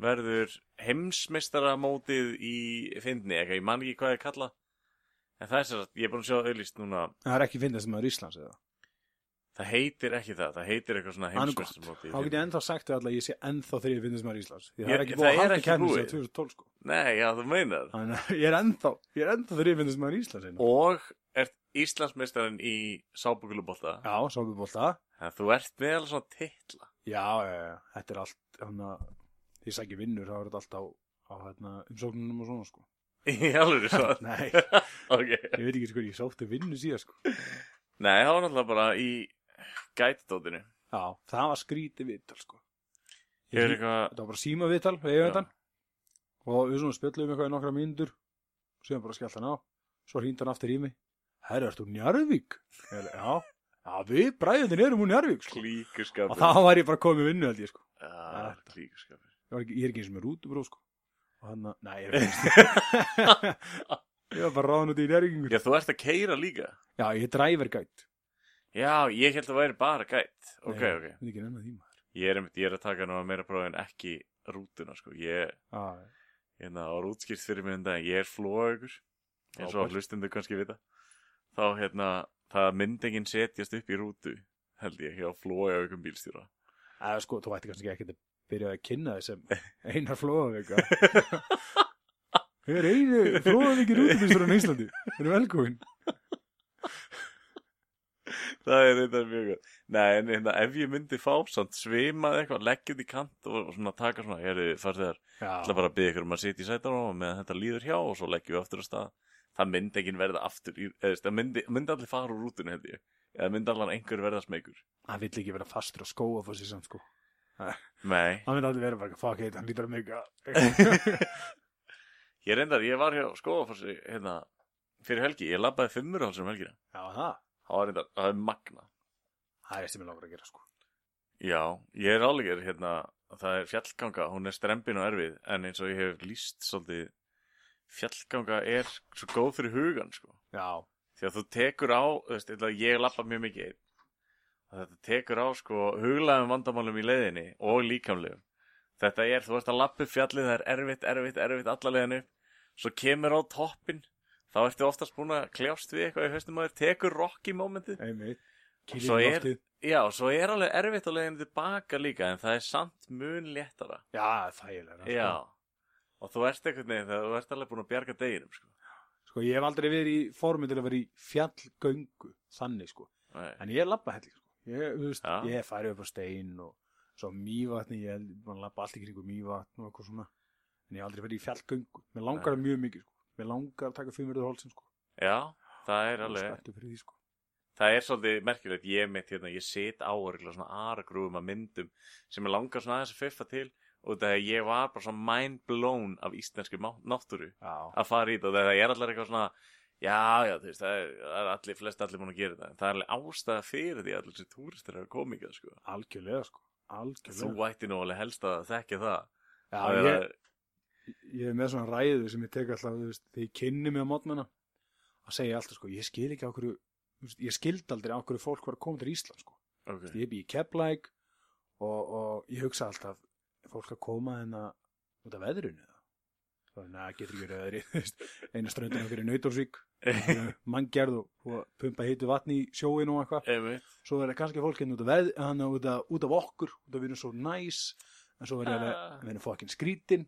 verður heimsmeistaramótið í fyndni, eitthvað, ég man ekki hvað ég kalla. En það er sér að, ég er búin að sjá auðlýst núna, Það er ekki fyndast maður Íslands eða það heitir ekki það, það heitir eitthvað svona heimsmestarmóti. Þá get ég ennþá sagt við alla að ég sé ennþá ég fyndast maður Íslands Því það Ég- er ekki það búið að halda búið. sér 2012 sko Nei, já, þú meinar. Þannig að ég er ennþá, ég er ennþá ég fyndast maður Íslands einu. Og ert Íslandsmeistarinn í sábúkulubólta. Já, sábubólta Þannig að þú ert með alveg svona titla. Já, já, já, þetta er allt hann að því sækja vinnur, er þetta allt á, á hérna, umsóknunum og svona sko Í alveg svo. Nei, ok. ég veit ekki sko, ég sótti vinnu síðan sko Nei, það var náttúrulega bara í gætdótinu. Já, það var skrítið viðtal sko Ég er eitthvað, Þetta var bara síma viðtal, við þetta og við svona spjöllum eitthvað í nokkra mínútur síðan bara skellt hann á svo hýnd hann aftur í mig Herra, ertu úr Njarðvík? Ég alveg, Já, já, við bræðin erum úr Njarðvík sko. klíkuskapur. og þá var ég bara komið vinnu held ég sko Já, klíkuskapur. ég, er ekki eins og með rútubró sko og hann að, nei, ég er ekki ég var bara ráðan út í Njarðvíkingur Já, þú ert að keira líka. Já, ég er drivergætt Já, ég held að það væri bara gætt. Ok, Nei, ok. Ég er ekki nefna því maður Ég er, ég er að taka að meira prófa en ekki rútuna, sko. Ég, Já, hérna, á rútskýrt fyrir mig en dag, ég er flóaugur, eins og að hlustundu kannski vita. Þá, hérna, það myndingin setjast upp í rútu, held ég, hjá flóaugum bílstjóra. Eða, sko, þú ætti kannski ekki að byrja að kynna þið sem einar flóðavika Við erum einu flóðavikir útbýstur á Íslandi Við erum velkomin Það er þetta mjög gott. Nei, en hérna, ef ég myndi fá samt svimað eitthvað, leggjum í kant og, og svona taka svona, ég er farþegar, ætla Já, bara að byggja ykkur um að sitja í sætanum og meðan þetta líður hjá og svo leggjum við aftur á stað. Það myndi ekki verða aftur, það myndi, myndi allir fara úr rútunni, held ég. Eða myndi allan einhver verða smegur. hann vill ekki vera fastur á skóa fór samt sko Nei, Hann vil aldrei vera bara, fuck it, hann lítur að mega ég reyndar, ég var hjá skóafossi, hérna, fyrir helgi, ég labbaði fimmur á þessum helgina. Já, það, Það var reyndar, það er magna. það er sem ég langar að gera sko Já, ég er álegur hérna, það er fjallganga, hún er strempin og erfið, en eins og ég hef líst svolítið, fjallganga er svo góð fyrir hugan, sko. Já, Því að þú tekur á, þú veist, ég lappa mjög mikið þetta tekur á, sko, huglæðum vandamálum í leiðinni og líkamlegum. Þetta er, þú ert að lappa upp fjallið, það er erfitt, erfitt, erfitt alla leiðinu, svo kemur á toppin, þá ertu oftast búin að kljást við eitthvað í höstum að þér, tekur rock í mómentið, einmitt Svo er- Já, svo er alveg erfitt á leiðinu tilbaka líka en það er samt mun léttara. Já, þægilega sko. Já. Og þú ert einhvern veginn þegar þú ert alveg búin að bjarga deginum, sko. Sko, ég hef aldrei verið í formi til að vera í fjallgöngu Þannig, sko Nei. En ég er labba helling, sko. Ég, veist, ég farið upp á stein og svo mývatni, ég að labba allt kringu mývatn og eitthvað svona. En ég hef aldrei verið í fjallgöngu. Mér langar það mjög mikið, sko. Mér langar að taka fimmurður hólsinn, sko. Já, það er alveg, því, sko. það er svolítið merkilegt, ég mitt hérna, ég sit á örgulega svona aragrúum að myndum sem ég langar svona aðeins að fiffa til og þegar ég var bara svona mind blown af íslenski náttúru Já. að fara í þetta og ég er allir eitthvað svona já, já, þú veist, það er, það er allir, flest allir búin að gera þetta, það er alveg ástæða fyrir því að allir þessi túristir eru komið, sko. Algjörlega, sko. Þú Algjörlega. ætti nú alveg helst að þekka það. Já, Það er ég, ég er með svona ræðu sem ég tek alltaf, veist, þegar ég kynni mig á mótnana að segja alltaf, sko, ég skil ekki á hverju, veist, ég skildi aldrei á hverju fólk var að koma til Ísland, sko. Ok. Ég bý í Keflæk og, og ég hugsa alltaf, fólk að koma hérna út af veðrunu eða? Það er, neða, getur ekki verið veðri, veist, eina ströndin okkur í Nautórsvík, manngerð og, og pumpa heitu vatni í sjóin og eitthvað. Svo er það kannski fólk hérna út af, út af okkur, út af við erum svo næs, en svo er ég alveg, Ah. við erum fokkin skrítin,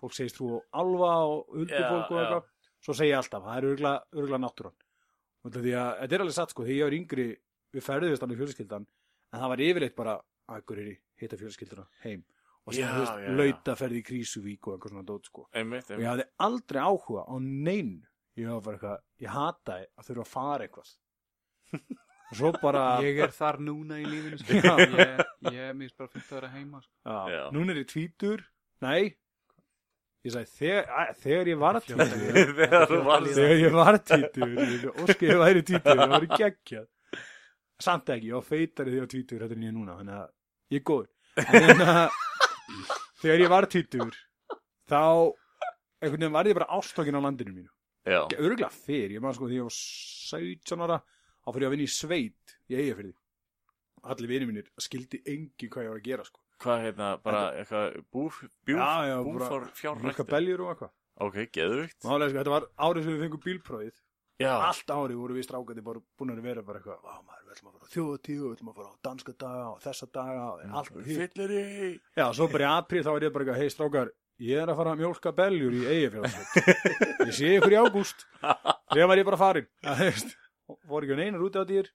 fólk segist trú á alfa og Já, uldufólk og eitthvað. Svo segi ég alltaf, það er örgla náttúran. Og því að, þetta er alveg satt sko, þegar ég var yngri, við ferðist alveg fjölskyldan, en það var yfirleitt bara, akkur í hitta fjölskylduna heim. Og sem, þú veist, já, já. lauta ferði í Krísuvík og eitthvað svona dót sko. Einmitt, Og ég einmitt. hafði aldrei áhuga á neinn. Ég ég hataði að þurfa að fara eitthvað. Og svo bara, Ég er þar núna í lífinu sko. Ég, ég er mér bara fint að vera heima sko. já, Já. núna er ég tvítur, nei, ég sagði, þegar, að, þegar ég var að tvítur. Þegar þú að varst- líða. þegar ég var tvítur, ég óski ég væri tvítur, það var geggjað. Samt ekki, ég var feitari þegar ég var tvítur, þetta er nýja núna, þannig að ég er góður. En hérna, þegar ég var tvítur, þá, einhvern veginn var ég bara ástókin á landinu mínu. Já. Örgulega fyrr, ég maður sko, þegar ég var 17 ára, þá fyrir ég að vinna í sveit í Eyjafirði. Allir vinir mínir skildi engi hvað ég var að gera, sko. Hvað hérna, bara eitthvað búf, bjúf, Já, já, Mjölka fjárrækti. beljur og eitthvað. Ok, geðvikt. Málega, sko, þetta var árið sem við fengum bílprófið Já. allt árið voru við strákandi bara búin að vera bara eitthvað, maður, við ætlum að fara á þjóðatíð við ætlum að fara á danska daga og þessa daga Mm. allt. Fyllir í. Já, svo bara í apríl þá er ég bara eitthvað, hei strákar ég er að fara að mjólka beljur í eigafjárnsveit ég sé ykkur í ágúst þegar var ég bara farin voru ekki neinar út á dýr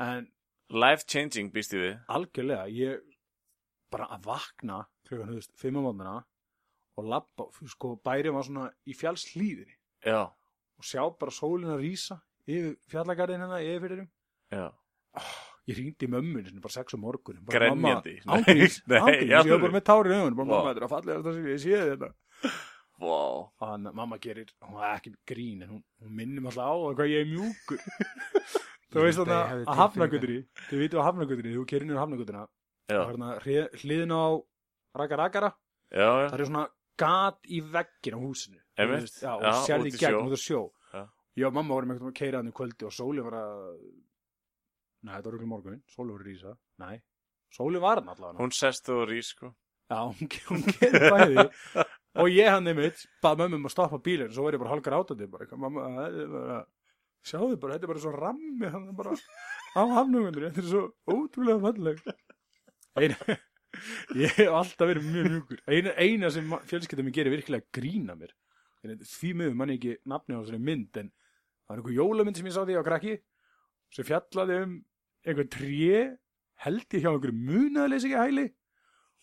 en Life changing býst ég við. algjörlega ég bara að vakna klukkan, þú veist, fimm á mótnana og labba, sko, bærið var svona í fjallslíðinni Já. og sjá bara sólina rísa yfir fjallagarðin hérna, yfir fyrirum Já. ég hringdi í mömmun bara sex á morgun Grenjandi. ángríns, Nei, ángríns, já. ég var bara með augun fallega þetta sem ég sé þetta Vá. og hann, mamma gerir, hún var ekki grín en hún, hún minnum alltaf á það hvað ég er mjúkur. Þú veist held að að hafnagutri þið vitum að hafnagutri, þú kerir hérna hlið- hliðin á já. það er svona gat í veggin á húsinu. Þú veist, já, og sérði gegn út á sjó. Já. ég og mamma vorum ekkert að keira hann í kvöldi og sóli var að nei, þetta var ekki morgun, sóli var að rísa. Nei, sóli var hann allavega. Hún sest þú og rís, sko. Já, hún, hún gerði bæði og ég hann einmitt bað mömmum að stoppa bílinn svo ég bara hálkar átandi sjáðu bara, þetta er bara svo rammi hann er bara á hafnugundur þetta er svo ótrúlega falleg eina ég hef alltaf verið mjög mjúkur. Eina, eina sem fjölskyldum mér gerir virkilega grína mér. Því miður manni ekki nafni á þessari mynd en það var einhver jólamynd sem ég sá því á krakki sem fjallaði um einhver tré held ég hjá einhverju munaðleysi ekki hæli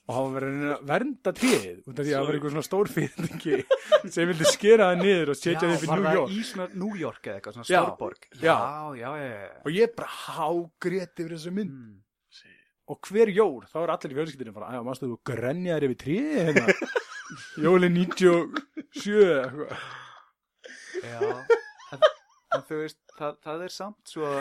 og hafa verið að að vernda tréð út af því að það var einhver svona stór fyrirtæki sem vildi skera það niður og setja það upp í var New það York í svona New York eða eitthvað, svona Já, stórborg já. já, já, já, já. og ég bara hágrét yfir þessu mynd Mm. og hver jól, þá er allir í fjölskyldinu bara, að mástu þú grenjaðir yfir tréð hérna jólin 97 eitthvað. Já, en, en þú veist, það, það er samt svo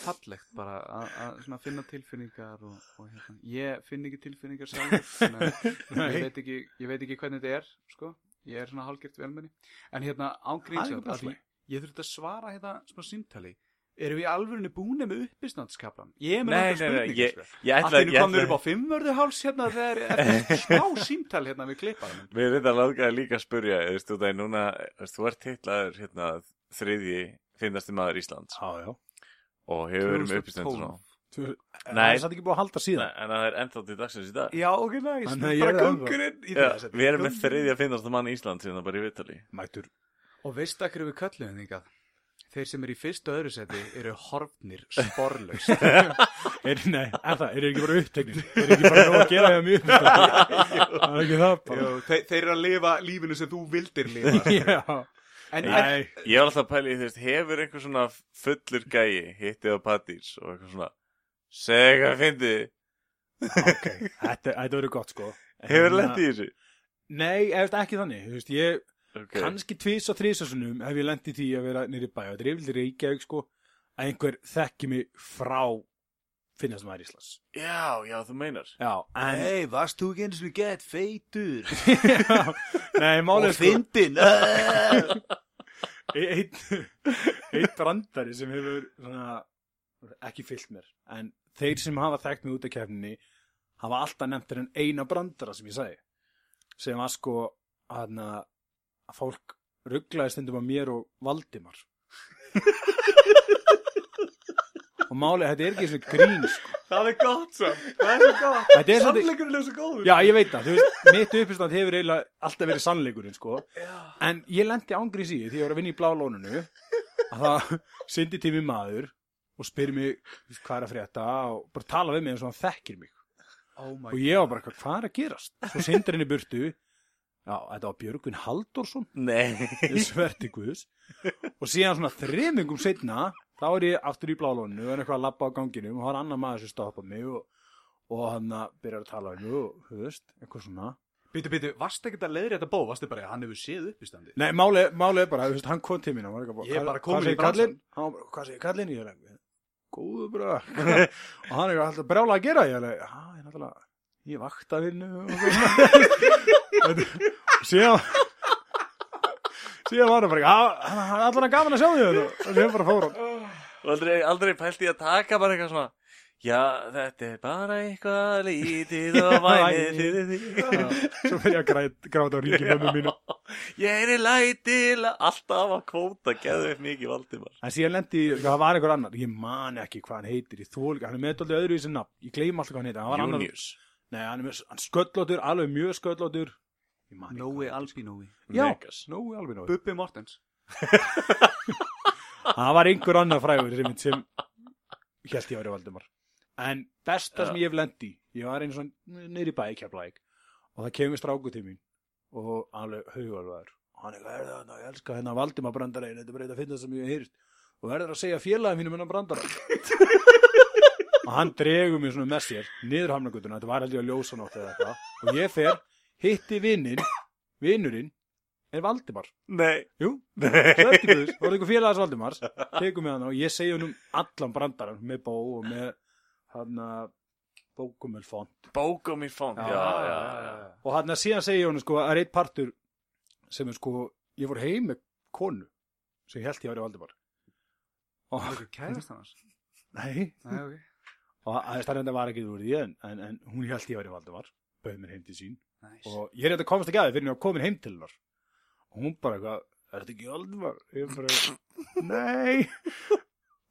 fallegt bara að, að svona finna tilfinningar og, og hérna, ég finn ekki tilfinningar sjálf að ég veit ekki, ég veit ekki hvernig þetta er sko, ég er svona hálgert velmenni. En hérna er að því slagi. ég þurfti að svara hérna smá símtali. Erum við alvörinu búinir með uppistandskaplan ég er með spurningar ég, sko. ég í einu ég komður upp á fimmvörðu háls hérna þegar smá símtal hérna við klipparum við erum þetta langaði líka að spurja, þú ert hitlaður, hérna, þriðji finnasti maður Íslands. Já, já og hefur verið með uppistendur svona. Nei. það er satt ekki búið að halda Nei, síðan en það er ennþá til dagsins í dag. Já, ok, næst, að bara í þessu. við erum með þriðja finnasta mann Íslands hérna bara í Vitali. mættur Og veistu akkur við kölluðum þingað? Þeir sem eru í fyrstu og öðru seti eru horfnir sporlaust. er, nei, er það, er ekki bara uppteknir er ekki bara nóg að gera það mjög það er ekki það bara Jú, þeir, þeir eru að lifa lífinu sem þú vildir lifa. já, En, en nei Ég var alltaf að pæla í, þú veist, hefur einhver svona fullur gæi hittið á patís og eitthvað svona, segja hvað fyndið, ok, þetta, verður gott sko hefur En, lent í þessu? nei, ef ekki þannig, þú veist, ég Okay. kannski tvís og þrísasunum hef ég lent í því að vera nýri bæ og þetta er yfirlega reykjavík sko að einhver þekki mig frá finnast maður Íslands Já, já, þú meinar. já, en Hei, varst þú ekki eins og gett feitur? nei, málið sko fyndin? einn brandari sem hefur svona, ekki fyllt mér en þeir sem hafa þekkt mig út af kefninni hafa alltaf nefnt þér en eina brandara sem ég sagði sem var sko að, fólk rugglaði stundum að mér og Valdimar og málið, þetta er ekki svo grín sko. það er gott svo. Það er svo gott. Er Sannleikurinn er svo góður. já, ég veit það, þú veist, mitt uppistand hefur eiginlega alltaf verið sannleikurinn sko. en ég lendi ángrís í því ég var að vinna í blá lónunu að það syndi tími maður og spyr veist, hvað er að frétta og bara tala við mig eins og hann þekkir mig Oh og ég var bara, hvað er að gerast svo syndir henni burtu já, þetta var Björgvin Halldórsson Nei. sverti guðs og síðan svona þremingum setna þá er ég aftur í blá lónunu og er eitthvað að labba á ganginum og það er annar maður sem stoppa mig og, og hann að byrja að tala um og, þú veist, eitthvað svona. Býtu, býtu, varst ekki að leiðri þetta bó? Varstu bara, hann hefur séð upp í standi? Nei, máli, máli er bara, þú veist, hann kom til mín og Ég er bara hvað kominn í bara, hvað segir kallinn? Ég er eitthvað, góðu bara. Og hann er alltaf brjála að gera ég er eitthvað, já, ég er náttúrulega ég vakta vinnu síðan síðan var hann bara, hann er alltaf gaman að sjá því þetta og síðan bara fór hann Og aldrei, aldrei pælt í að taka bara eitthvað svona, Já, þetta er bara eitthvað lítið og vænið fyrir því. Svo fyrir ég að gráta á ringi mömmu mínu. Ég er í lætil alltaf að kvóta geðu upp mikið Valdimar. En síðan lendi, ég- það var einhver annar Ég man ekki hvað hann heitir, ég þól ekki Hann er með dálítið öðru í sinna, ég gleym alltaf hvað hann heitir Hann var annar, Junius nei, hann er með, hann sköllóttur Alveg mjög Ég ekki Nói Albinói Já. Nói alveg nóg Bubbi Mortens Það var einhver annar frægur sem, sem held ég að vera Valdimar. En besta sem ég hef lendi Ég var einu svona í bæ keflæk Og það kemur stráku til mín Og alveg haugalvaður Og hann er er það, ég elska hennar Valdimar brandaregin Þetta er bara eitthvað að finna sem ég heyrst Og verður að segja félagið mínum hennar brandara Og hann dregur mér svona með sér Niður hamnagutuna, þetta var held ég að ljósa eitthvað. Og ég fer, hitti vinnin Vinnurinn er Valdimar? Nei. Jú, Nei. Svertiguðus, það var einhver félagas Valdimars? Tekum við hann og ég segi hann um allan brandarann með bó og með hann að bókumul font Bókum í fond Já, já, já, já. og hann að síðan segi ég hann sko að er eitt partur sem er sko ég fór heim með konu sem ég held ég að vera Valdimar. Og Það er ekki kærast hans? Nei. Nei, ok. Og að starrenda var ekki úr því en, en, en hún held ég að vera Valdimar bauð mér heim til sín. Nice. og ég er þetta komast ekki að því fyrir var komin heim til hennar og hún bara eitthvað er þetta ekki Valdimar? ég bara, nei.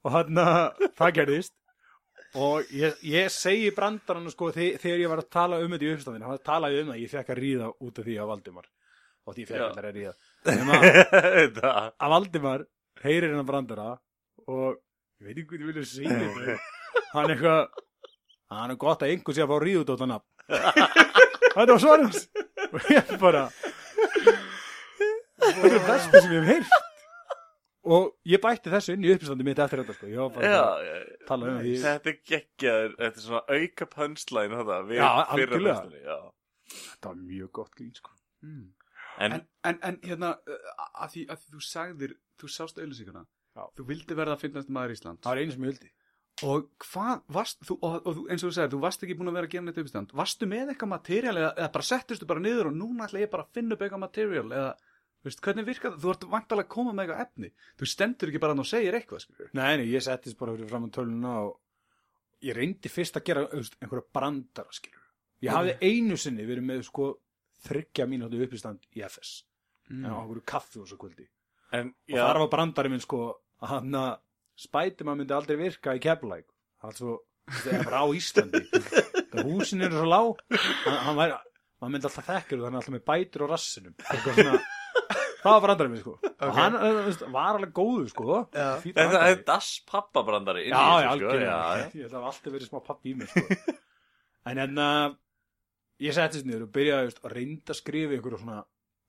Og hann að það gerðist. Og ég, ég segi brandarann sko þe- þegar ég var að tala um þetta í uppstafinu hann talaði um það, ég fekk að ríða út af því að Valdimar og því ég fekk Já. allir að ríða. Þetta. að Valdimar heyrir hennar brandara og ég veit ekki hvað ég vilja segja þetta hann eitthvað hann er gott að einhver sé að fá ríð út á þetta nafn. Þetta var svarins og ég bara þetta er besta sem ég hef heyrt og ég bætti þessu inn í uppstandi mitt eftir þetta sko. Já, já um því Þetta er geggjaður, þetta er svona auka við Já, algjörlega. þetta var mjög gott grín sko. mm. En, en, en, en hérna uh, að því, að þú sagðir þú sást Já. þú vildi verða að finnast maður Íslands það var einu sem ég vildi og hvað varst þú, og, og, eins og þú segir, þú varst ekki búin að vera að gera neitt uppstand varstu með eitthvað materiál eða, eða bara settustu bara niður og núna ætla ég bara að finna upp eitthvað materiál eða, veist, hvernig virkar það? Þú ert vantalega að koma með eitthvað efni. Þú stendur ekki bara þarna og segir eitthvað skilur. nei, nei, ég settist bara fyrir fram á töluna og ég reyndi fyrst að gera veist, einhverja brandara skilur ég hafði einu sinni verið með sko þryggja mínúti uppistand í FS en á mm. einhverju kaffi og svo kvöldi. En, og þar var brandari minn sko að hann að Spiderman myndi aldrei virka í Keflæk altså, það er bara á Íslandi. Það húsin eru svo lág hann, hann væri, hann myndi alltaf þekkir þannig alltaf með bætur á rassinum. Eitthvað svona, það var brandari minn sko og hann veist, var alveg góður sko Þetta brandari. er Das pappabrandari inn í já, já, algjörlega ég held að hafa alltaf verið smá pappi í mér sko. en en uh, ég settist niður og byrjaði veist, að reynda að skrifa einhverju svona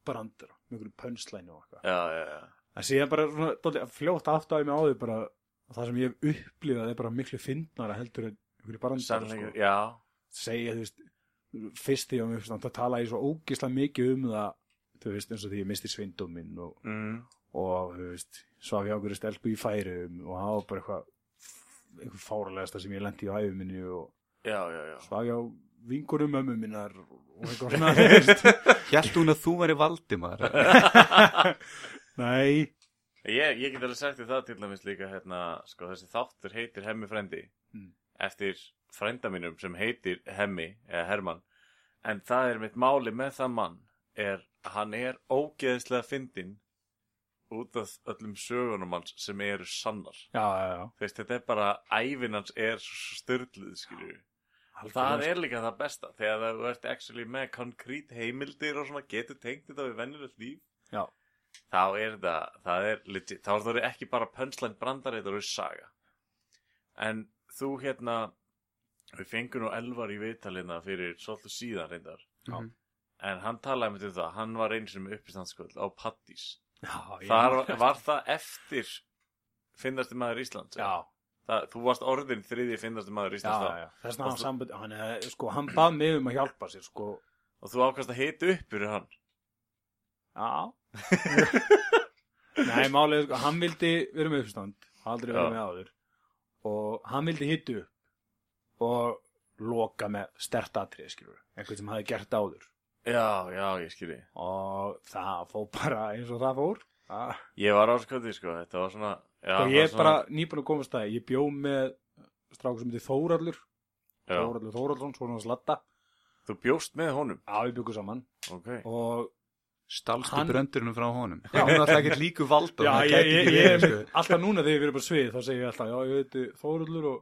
brandara með einhverju pönslæni og eitthvað já, já, já. En síðan bara svona, fljótt aftáði mig á því bara að það sem ég hef upplifað er bara miklu fyndnara heldur en einhverju bara Sannleikur, sko. já segja, þú veist, fyrst því að mér finnst að tala ég svo ógislega mikið um það þú veist, eins og því ég misti sveindóminn og, mm. og þú veist, svaf ég ákveður stelpu í færum og það var bara eitthvað einhver fáralegasta sem ég lendi á æfi minni og Já, já, já. svaf ég á vingurum mömmu minnar og eitthvað svona, þú veist. Hjælt hún að þú væri Valdimar? Nei, Ég, ég get alveg sagt þér það til dæmis líka hérna, sko, þessi þáttur heitir Hemmi frændi Mm. eftir frænda mínum sem heitir Hemmi eða Hermann. En það er mitt máli með það mann er að hann er ógeðslega fyndinn út af öllum sögunum hans sem eru sannar. Já, já, já. Þú veist, þetta er bara ævin hans er svo styrluð skilju það er líka það besta þegar þú ert actually með konkrét heimildir og svona getur tengt þetta við vennilegt líf Já. þá er það, það er legit, þá er það ekki bara pönslæn brandari, þetta er saga. En þú hérna við fengum nú Elvar í viðtalina fyrir svolítið síðan reyndar. Já. En hann talaði með um það, hann var einu sem uppistandskvöld á já, Þar var, var það eftir finnasti maður Íslands já, það, þú varst orðin þriði finnasti maður já, Íslands þess Og hann þú- samband hann, sko, hann bað mig um að hjálpa sér sko, og þú ákvæmst að hita upp fyrir hann? Já. Nei, er, sko, hann vildi vera með uppstand aldrei vera með áður. Og hann vildi hitu upp og loka með stert atrið, einhvern sem hafi gert áður já, já, ég skilji og það fór bara eins og það fór. Það ég var áskotið sko, þetta var svona já, og það ég er svona, bara nýbúin að komast það ég bjó með strákur sem heitir Þórallur Já, Þórallur Þórallsson, svona slatta þú bjóst með honum? Já, við byggum saman. Ok, og Stalstu Hann- bröndurinn frá honum. Já, hún er alltaf ekkert líku Já, það ég, gæti ég, ekki verið, sko. alltaf núna þegar ég verið bara svið þá segir ég alltaf, já, ég heiti Þórallur og,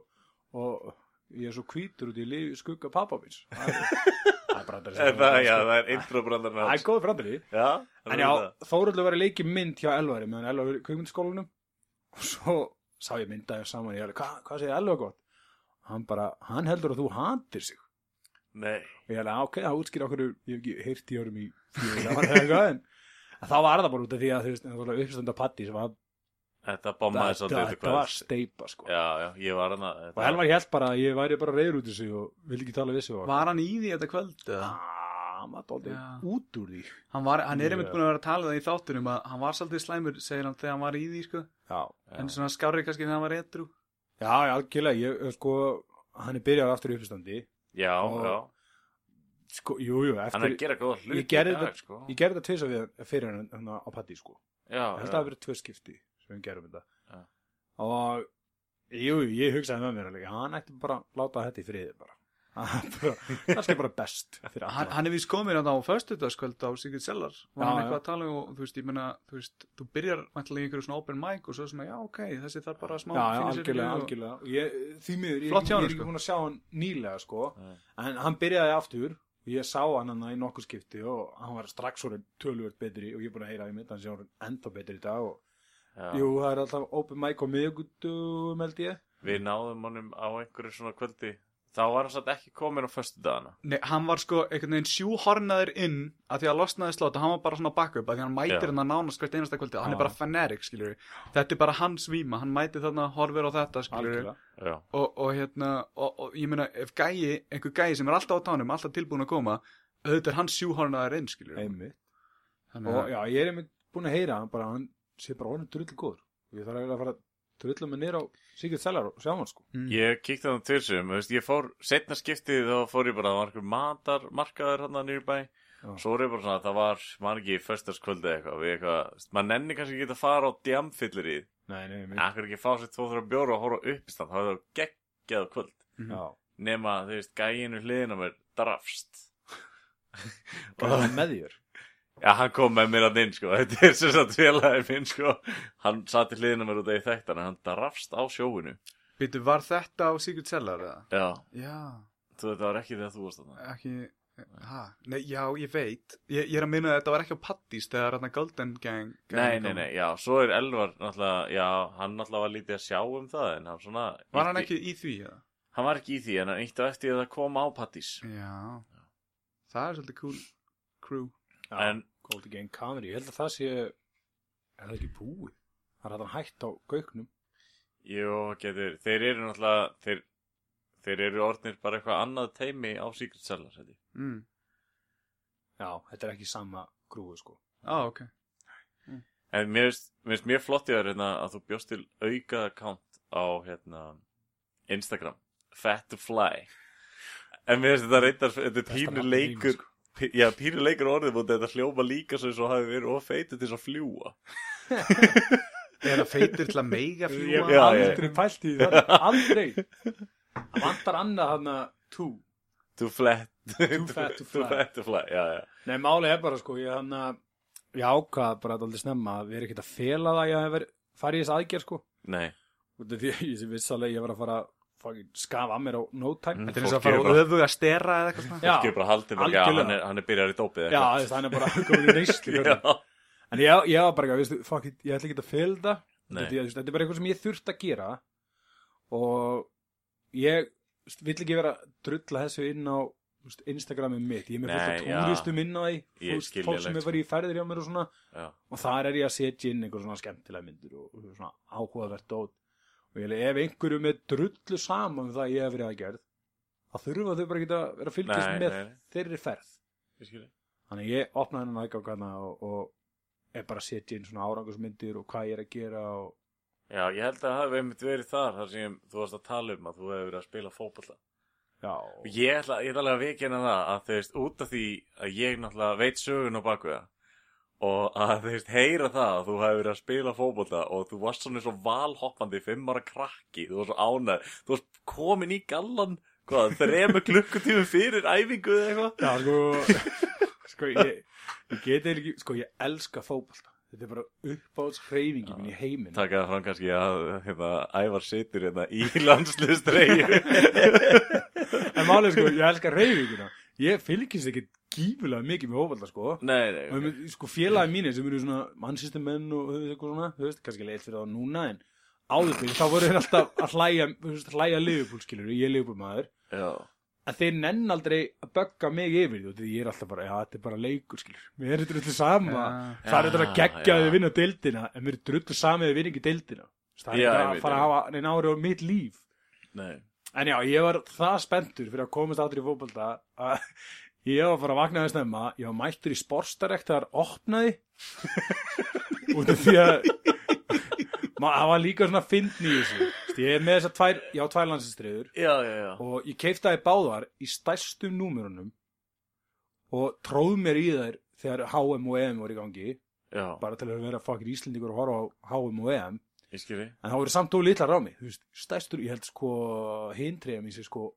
og ég er svo hvítur út í skugga pappa míns Það er, það er brandari sem það, já, það er intro-brandarinn Það er góð brandari En já, Þóraldur var í leiki mynd hjá Elvari meðan Elvar var í kveikmyndaskólanum og svo sá ég myndaði saman ég alveg, hvað hva segir Elvar gott? Hann bara, hann heldur að þú handir sig. Nei, og ég alveg, ok, það útskýr okkur ég hef ekki heyrt í árum í en þá var það bara út af því að þú veist, uppstönda patti sem var, þetta bommaði þetta, svolítið þetta var steipa sko. Já, já, ég var hana og Elvar hélt bara að ég væri bara reyður út í sig og vildi ekki tala við sig Var hann í því þetta kvöld? eða? Ah, hann var Já. út úr því Hann, var, hann er Já. einmitt búin að vera að tala það í þáttunum að hann var svolítið slæmur, segir hann, þegar hann var í því, sko. já, En svona skárið kannski þegar hann var etru. já, já, algjörlega ég, sko, hann er byrjað aftur í uppstandi Já, Og- já, sko, jú, jú, hann er eftir að gera góða hluti ég gerði þetta- sko. við fyrir hann á patti sko Já, ég held að það já, hafi verið tvö skipti sem við gerum þetta Já. og jú, ég hugsaði með mér alveg, hann ætti bara að láta þetta í friði bara Það er bara- best Hann, hann er vist komin á föstudagskvöld á Sigurd Sellar. Var Já, hann já. eitthvað að tala um og, þú veist, ég meina, þú þú byrjar mættilega í einhverju svona open mic og svo svona, já, ok, þessi þarf bara smá já, já, algjörlega, og- algjörlega ég, því miður, ég, er ekki sko. búin að sjá hann nýlega sko Nei. en hann byrjaði aftur ég sá hann hann í nokkuð skipti og hann var strax orðin tölvöld betri og ég er búin að heyra í mitt, hann sé orðin enda betri í dag og já. jú, það er alltaf open mic á miðugudum held ég. Við náðum honum á einhverju svona kvöldi. Þá var hann satt ekki komin á föstudagana. Nei, hann var sko einhvern veginn sjúhornaður inn að því að losnaði slóta, hann var bara svona backup að því hann mætir hann að nánast hvert einasta kvöldi. Hann Já. er bara fanatic, skiljur þetta er bara hans víma, hann mætir þarna horfir á þetta, skiljur algjörlega. Já, og, og hérna, og, og ég meina ef gæi, einhver gæi sem er alltaf á tánum alltaf tilbúin að koma, auðvitað er hann sjúhornaður inn, skiljur einmitt. Þannig og já, ég er einmitt búin að heyra hann bara, hann sé bara orðin drull góður. Og ég þarf eiginlega að fara að drulla mig nýr á Sigurd Sellar og sjá hann sko. Mm, ég kíkti hann til sem veist, Ég fór, setna skiptið þá fór ég bara Það var einhver matar, markaður hann að nýrbæ Já. Svo er ég bara svona, það var Man ekki föstaskvöldi eitthvað Við eitthvað, maður nenni kannski ekki að fara á djamfyllir í nei, nei, einmitt. Akkur ekki fá sér tvo þrjá bjóra og horfa á uppistand Það var það geggjað kvöld. Já, Nema, þú veist, gæinu hliðin á mér drafst. Hvað er hann með þér Já, hann kom með mér að inn, sko. Þetta er sem sagt félagið minn, sko. Hann satt í hliðina mér út af í þekktan, en hann drafst á sjóinu. Býtu, var þetta á Sigurd Sellar eða? Já, Já, þú veit, það var ekki þegar þú varst þarna. ekki ha, nei, já, ég veit ég, ég er að minna að þetta var ekki á Pattís þegar hérna Golden Gang, Nei, nei, nei, já, svo er Elvar náttúrulega, já, hann náttúrulega var lítið að sjá um það, en hann svona... Var hann ekki í því, eða? Hann var ekki í því, en hann eitt á eftir að koma á Pattís. Já, það er svolítið cool crew En, Goldie Gang Comedy, ég held að það sé er það ekki búið? Það er hægt hann hætt á gauknum jú, getur, þeir eru náttúrulega, þeir, þeir eru orðnir bara eitthvað annað teimi á Secret Cellar, mm. já, þetta er ekki sama grúi sko. Á, ok. En mér finnst mjög flott í þér hérna, að þú bjóst til auka account á hérna, Instagram. Fat to Fly. En mér finnst þetta reyndar þetta er pínu leikur sko. Já, pínu leikur orðið og þetta hljóma líka svo eins og hafi verið of feitur til þess að fljúa Er það feitur til að meiga fljúa? Já, aldrei pælt í það aldrei. Það vantar annað hann að tú To flat. Too fat to fly. Too fat to fly, já, já. Nei, máli er bara sko ég hann að ég ákvað bara að aldrei snemma að við erum ekkert að fela það að ég hef verið farið í þess aðgerð sko. Nei, því að ég vissi alveg að ég var að fara að skafa að mér á no time. Mm. Þetta er eins og að fara bara- öfuga að stera eða eitthvað fólk er bara haldið bara, já, algjörlega. hann er, hann er byrjar í dópið já, þú veist, hann er bara komin í neyslu já. en ég, ég var bara, veistu, fuck it, ég ætla ekki að Nei. Þetta, þetta er bara eitthvað sem ég þurft að gera. Og ég vill ekki vera að drulla þessu inn á Instagramið mitt, ég er með fullt túristum inn á því. Fólk sem er farið í ferðir hjá mér og svona. Já. og þar er ég að setja inn einhver svona skemmtilega myndir og, og svona áhugavert dót og ég leið ef einhverju með drullu saman um það að ég hef verið aðgerð þá þurfa þau bara ekki að vera að fylgjast Nei, með nei, nei. þeirri ferð. Þannig að ég opnaði hennan aðgákana og, og er bara að setja inn svona árangusmyndir og hvað ég er að gera og Já, ég held að það hefði einmitt verið þar þar sem þú varst að tala um að þú hefði verið að spila fótballa já, Og ég ætla, ég ætla alveg að vikina það að þú veist, út af því að ég náttúrulega veit sögun baku það og að þú veist, heyra það að þú hefur verið að spila fótbolta og þú varst svona svo valhoppandi fimm ára krakki, þú varst svo ánæður þú varst komin í gallan hvað, þrema klukkutími fyrir æfingu eða eitthvað Já, sko, sko ég, ég geti ekki, sko, ég elska fótbolta. Þetta er bara uppáhalds hreyfingi minn í heiminn. taka það fram kannski að hérna, Ævar situr hérna í landsliðstreyju En málið, sko, ég elska hreyfingina. Ég fylgist ekki gífulega mikið með fótbolta, sko. nei, nei, Og ok. okay. sko félagi mínir sem eru svona mannsýstumenn og eitthvað svona, þú veist, kannski leitt fyrir það núna en áður fyrir, þá voru þeir alltaf að hlæja, þú veist, hlæja Liverpool, skilur, ég er Liverpool maður, já, að þeir nenn aldrei að bögga mig yfir því, og því ég er alltaf bara, já, þetta er bara leikur, skilur, mér er þetta drullu sama, það er þetta að gegja að þið vinna deildina, en mér er drullu sama að þið vinna ekki deildina, það er ég að fara að hafa neina ári á mitt líf, nei. En já, ég var það spenntur fyrir að komast áttur í fótbolta að ég var að fara að vakna að snemma, ég var mættur í sportstarekt þegar opnaði. Út af því að ma- það var líka svona fyndni í þessu. Ég er með þessar tvær, ég á tvær landsinstriður já, já, já, og ég keiftaði báðar í stærstum númerunum og tróð mér í þær þegar HM og EM voru í gangi. Já, bara til að vera fokkir Íslendingur og horfa á HM og EM ég skilji En það voru samt og litlar á mig, þú veist, stærstur, ég held sko, hintriðum í sig sko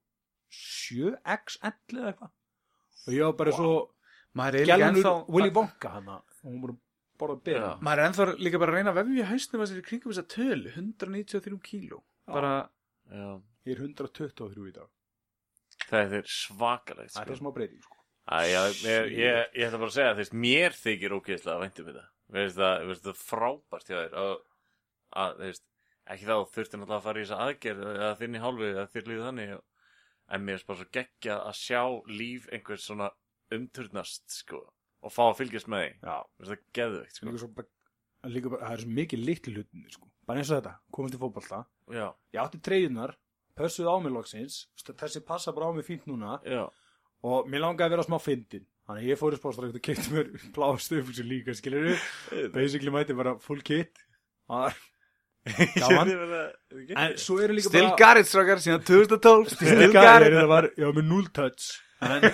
7XL eða eitthvað. Og ég var bara svo, er líka gælunur ennþá Willy Wonka hana, og hún bara borðað bera. Já. Maður er ennþá líka bara að reyna að vefja hausnum að sér kringum þessa tölu 193 kíló Bara, já, Ég er 123 í dag. það er svakalegt Það sko. er smá breyting, sko. Æ, já, mér, ég, ég ætla bara að segja, þú veist, mér þykir ógeðslega að væntum finnst það, mér finnst það frábært hjá þér að, að, þú veist, ekki þá þurfti náttúrulega að fara í þessa aðgerð eða þinni hálfu eða þér líður þannig en mér finnst bara svo geggja að sjá líf einhvers svona umturnast, sko, og fá að fylgjast með því. Það geðveikt, sko. Líka bara, líka bara, það er svo mikið litli hlutinni, sko. Bara eins og þetta, komast í fótbolta. Já, Ég átti treyðunar, pössuð á mig loksins, þessi passa bara á mig fínt núna já, og mér langaði að vera smá fyndin. Þannig að ég fór í spórstrækt og kefti mér blá stöfum líka, skilur basically mæti bara full kit og Gaman. en svo eru líka Still bara got it, strákar, síðan 2012 Still Still got it það var, ég var með null touch en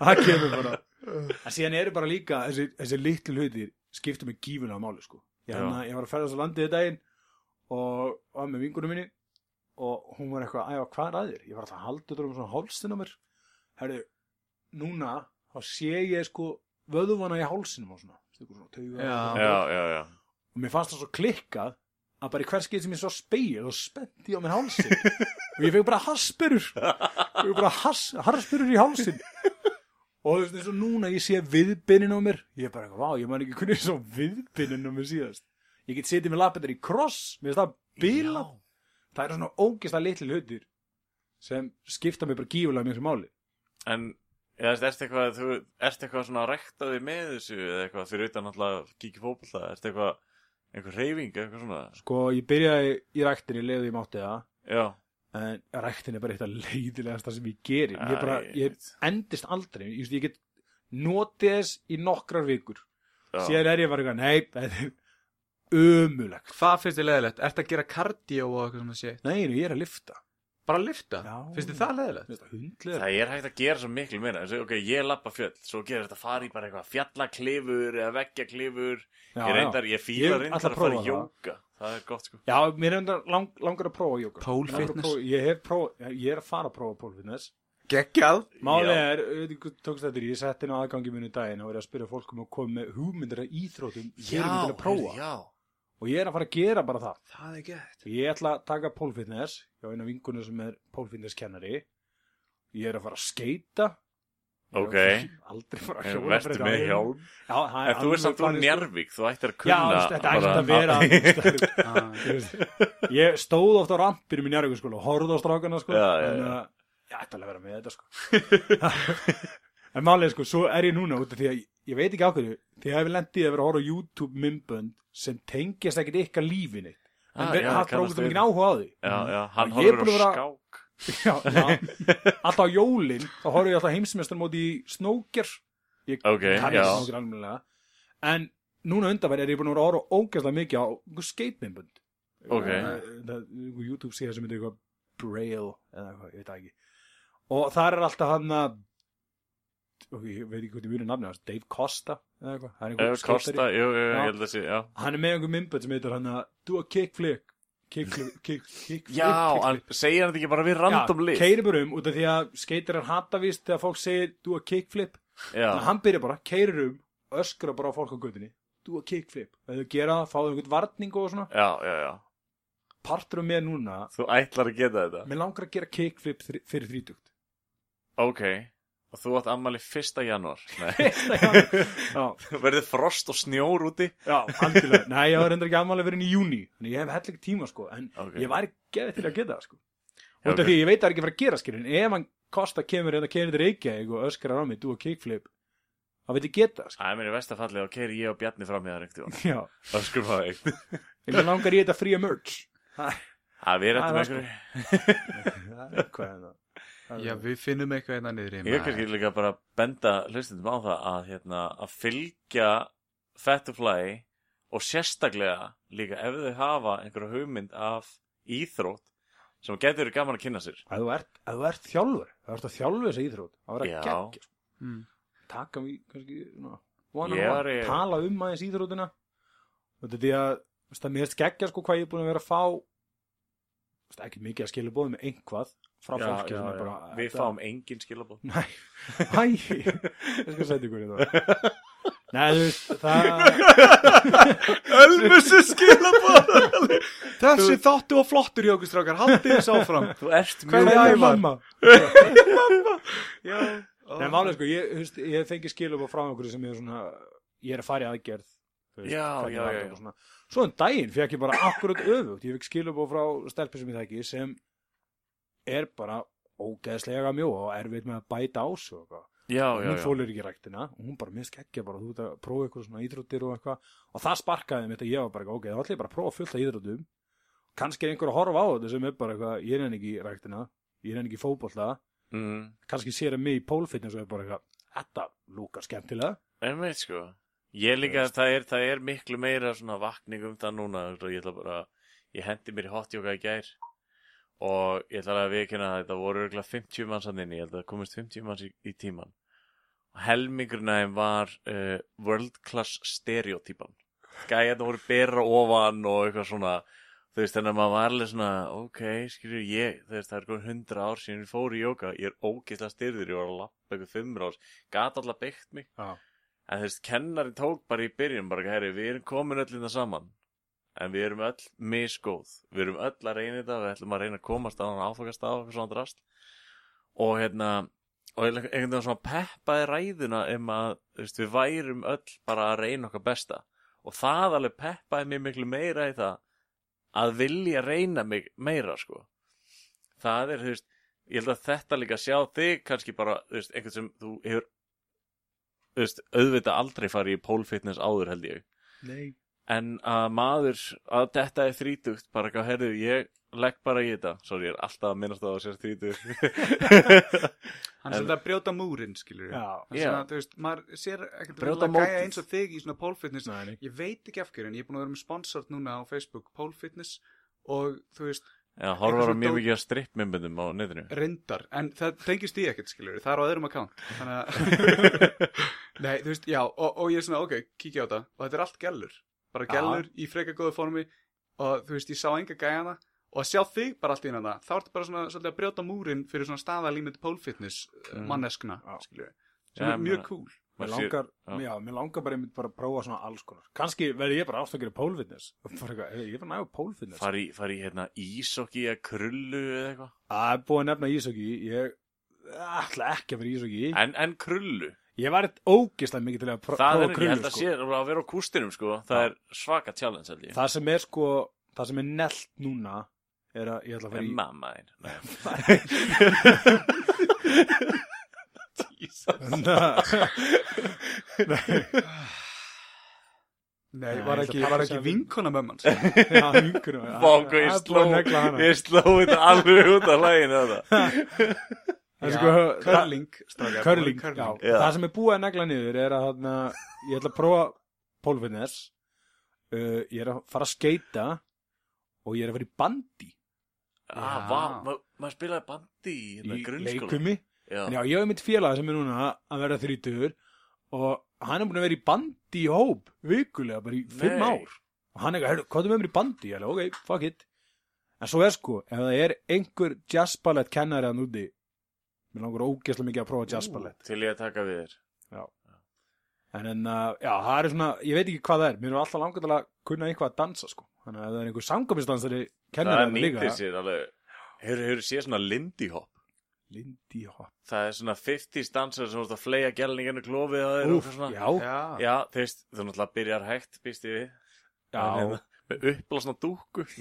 það kemur bara en síðan eru bara líka þessi, þessi litlu hlutir skipta mig gífulega máli sko ég, Já. hana, ég var að ferðast á landið þetta daginn og var með vingunum minni og hún var eitthvað, æfa, hvað er að þér? Ég var alltaf að halda þetta um svona hálsinn á mér herru, núna þá sé ég sko vöðvana í hálsinum og svona, svona tauga Já. já, já, já. og mér fannst það svo klikkað að bara í hvers getur sem ég svo speil og spennti á mér hálsin og ég fekk bara harspyrur ég fekk bara has, harspyrur í hálsin og þú veist eins og núna ég sé viðbinin á mér ég er bara vá, ég man ekki hvernig svo viðbinin á mér síðast. Ég get setið með lappendar í kross mér finnst það bila það eru svona ógeðslega litli hlutir sem skipta mig bara gífulega mjög sem máli. En, eða, ertu eitthvað, þú, ertu eitthvað svona að rekta þig með þessu eða eitthvað? Fyrir utan að kíkja fótbolta, ertu eitthvað, einhver reyfing, eitthvað svona? sko, ég byrjaði í ræktinni leiði ég mátti það. Já, en ræktin er bara eitthvað leiðilegasta sem ég geri. Ég, bara, Æ, ég endist aldrei. Ég, veist, ég get notið þess í nokkrar vikur. Já. síðan er ég bara eitthvað, nei, þetta er ömulegt Hvað finnst þið leðilegt? Ertu að gera kardió og eitthvað svona nei, nei, ég er að lifta Bara lifta? Finnst þið það leðilegt? Það er hægt að gera svo miklu meira. Ok, ég lappa fjöll, svo gerir þetta fara í bara eitthvað fjallaklifur eða veggjaklifur. Ég reyndar, ég fíla Ég reyndar að að fara í jóka það. er gott sko. Já, mér er reyndar lang, langar að prófa jóka Pole Langar að fitness. prófa- ég, hef prófa, ég er að fara að prófa pole fitness. Geggjað. Málið Já. er, hvað tókst þetta í, ég setti inn á aðgangi minu daginn og verið að spyrja fólk um að koma með hugmyndir íþrótum um að prófa. já, og ég er að fara að gera bara það. Það er gett Ég ætla að taka pole fitness hjá eina vingunum sem er pole fitness kennari. Ég er að fara að skeita. Ég Ok. að Aldrei fara að En hjóla vertu fyrir með hjálm. Já, en þú er samt planið, sko. Njarvík þú ættir að Já, kunna veist, þetta ætti að bara- vera veist, Ég stóð oft á rampinu minn Njarvík sko, og horfði á strákana sko, Já, já, en, já. uh, Ég ætti alveg að vera með þetta sko. En er sko, svo er ég núna út af því að ég veit ekki á hverju því að ég hef lendið að vera að horfa á YouTube myndbönd sem tengjast ekkert ykkar lífinni en Ah, já, strókustum við. ekki áhuga á því. Já, já, hann að á vera- skák. Alltaf á jólin þá horfum ég alltaf heimsmeistar móti í snóker. Ég Ok, kann ekki snóker almennilega. En núna undanverð er ég búin að vera að horfa ógæslega mikið á skateminbund Ok. YouTube síðan sem heitir eitthvað Braille eða eitthvað, ég veit það ekki. Og þar er alltaf hann að og ég veit ekki hvað ég mjög nafni hans, Dave Costa það er einhver Kosta, skeytari. jú, ég held að sé, hann er með einhver myndbönd sem heitir hann að do a kickflip. Kickflip, kick, kickflip Já, kickflip. hann segir hann þetta ekki bara við random lið? keiri bara um út af því að skeitir hann hata víst þegar fólk segir do a kickflip. Að hann byrja bara, keirir um öskra bara á fólk á göttinni do a kickflip, ef þau gera það, fáðu einhvern varning og svona, já, já, já. Partur um mér núna Þú ætlar að geta þetta? Mér langar að gera kickflip fyrir þrítugt. Ok, og þú átt ammali 1. janúar. Nei, já, verður frost og snjór úti? Já, algjörlega. Nei, ég var reyndar ekki aðmálega verið í júni þannig ég hef hellig tíma sko. En Ok. ég væri gefið til að geta það sko. Já, út af ok. því ég veit að það er ekki að fara að gera skilur en ef hann Kosta kemur eða keirir til Reykjavík og öskrar á mig, do a kickflip þá veit ég geta það sko. Það er mér í vestafalli og keiri ég og Bjarni fram í það reyndi já, Það skur maður eitt. En mér langar ég þetta fría merch. Það Það er einhverju. Hvað er það Já, við finnum eitthvað hérna niður í Ég er kannski líka bara að benda hlustundum á það að, hérna, að fylgja Fat to Fly og sérstaklega líka ef þau hafa einhverja hugmynd af íþrótt sem getur verið gaman að kynna sér ef þú ert, ef þú ert þjálfur þú ert að þjálfu þessa íþrótt það var Já. að geggja sko. Mm. taka við kannski Ég on var one, í- tala um aðeins íþróttina og þetta er því að þú veist, að mér erst geggja sko hvað ég er búin að vera að fá þú veist, ekki mikið að skilja bóðum með einhvað frá fólki sem er bara Við þetta- fáum engin skilabóð Nei, hæ, ég skal setja ykkur í það. Nei, þú veist, það Ölmusu skilabóð Þessi þáttu og flottur hjá okkur strákar. Haldið þess áfram. Þú ert Hvernig mjög ævar? mamma? Já. Nei, málega sko, ég, veist, ég fengi skilum frá einhverju sem er svona ég er að fara í aðgerð veist, Já, já, já, já. svona. Svo en daginn fekk ég bara akkurat öfugt. Ég fekk skilum frá stelpi sem ég þekki sem er bara ógeðslega mjó og erfitt með að bæta á sig og eitthvað. Já, og já, hún já fólir ekki ræktina og hún bara mist ekki bara þú ert að prófa eitthvað svona íþróttir og eitthvað. Og það sparkaði mitt að ég var bara ok, þá ætla ég bara að prófa fullt af íþróttum. Kannski er einhver að horfa á þetta sem er bara eitthvað ég er enn ekki í ræktina, ég er enn ekki í fótbolta. Mm. kannski sér að mig í pólfitness og er bara eitthvað þetta lúkar skemmtilega. En veit sko. Ég líka, það er, það er miklu meira svona vakning um það núna ég bara, ég hendi mér í hotjóka í gær og ég ætla að viðkynna að þetta voru örgulega 50 manns hann inni, ég held að það komist 50 manns í, í tíman og þeim var uh, world class stereotypan. Gæjarna voru bera ofan og eitthvað svona. Þú veist, þannig að maður var alveg svona ok, skilju, ég, þú veist, það er komið 100 ár síðan ég fór í jóka, ég er ógeðslega styrður ég var að lappa eitthvað 5 ár, gat alltaf beitt mig. Já. En þú veist, kennari tók bara í byrjun bara, herri, við erum komin öll innan saman en við erum öll misgóð. Við erum öll að reyna þetta, við ætlum að reyna að komast á hann áfokast á eitthvað svona drast. Og hérna og einhvern veginn svona peppaði ræðuna um að, veist, við værum öll bara að reyna okkar besta. Og það alveg peppaði mig miklu meira í það að vilja reyna mig meira, sko. Það er, þú veist, ég held að þetta líka sjá þig kannski bara, þú veist, einhvern sem þú hefur þú veist, auðvitað aldrei farið í pole fitness áður held ég. Nei. En að maður, að þetta er þrítugt bara eitthvað, herðu, ég legg bara í þetta. Sorry, ég er alltaf að minnast á að sér þrítugt. Hann er svolítið að brjóta múrin, skilur. Það er veist, maður sér ekkert Brjóta að gæja eins og þig í svona pole fitness. Nei. Ég veit ekki af hverju, en ég er búin að vera með sponsort núna á Facebook, pole fitness og þú veist, Já, horfar á svona mjög mikið að strippmyndbundum á netinu. Reyndar en það tengist því ekkert, skilur það er á öðrum account þannig að nei, þú veist, já, og, og ég er svona, ok, kíkja á þetta og þetta er allt gellur, bara Já. gellur í freka góðu formi og þú veist, ég sá enga gæjana og að sjá þig bara allt í hérna þá ertu bara svona, svolítið að brjóta múrin fyrir svona staðalímynd pole fitness Mm. manneskna, Já, sem er ég mjög meina- cool Mér langar, já. já, mér langar bara einmitt bara að prófa svona alls konar. Kanski verði ég bara ástækjur í pólfitness. Ég er bara nægur pólfitness. fari, fari í hérna ísokki eða krullu eða eitthvað Það er búið að nefna ísöki. Ég ætla ekki að vera ísöki. en, en krullu, Ég var eitt ógislega mikið til að pró- það prófa er, ég krullu, held að sko. sé að vera á kústinum sko, það er svaka challenge held ég. Það sem er sko, það sem er nelt núna er að ég ætla að fara í... mamma þín. Nei. Nei, var ég ekki, var ekki að- vinkona mömmans Já, vinkunum. Vá, hvað ég sló Ég sló þetta alveg út af læginu þetta Er sko, curling. já. Já. Það sem er búið að negla niður er að ég ætla að prófa pólfitness uh, ég er að fara að skeita og ég er að fara í bandi ah, ma- Maður spilaði bandi í hérna í grunnskóla leikumi Já, En já, ég hef mitt félag sem er núna að vera þrítugur og hann er búin að vera í bandi í hóp vikulega, bara í fimm ár og hann er eitthvað, hvað er með mér í bandi? Ég er alveg, ok, fuck it en svo er sko, ef það er einhver jazzballett kennari að núti mér langar ógeðslega mikið að prófa jazzballett til ég að taka við þér. En en, uh, já, það er svona, ég veit ekki hvað það er. Mér er alltaf langar til að kunna eitthvað að dansa sko, þannig að það er einhver sangamistansari kennari Það að líka nýttir sér alveg. Hefur, séð svona Lindy Hop? Lindy Hop. Það er svona 50 dansar sem voru að fleia gælninginu klófið á þeir Úf, já, Já, Já, þú veist, þú náttúrulega byrjar hægt, býst ég við. já, hérna, Með uppblásna dúku.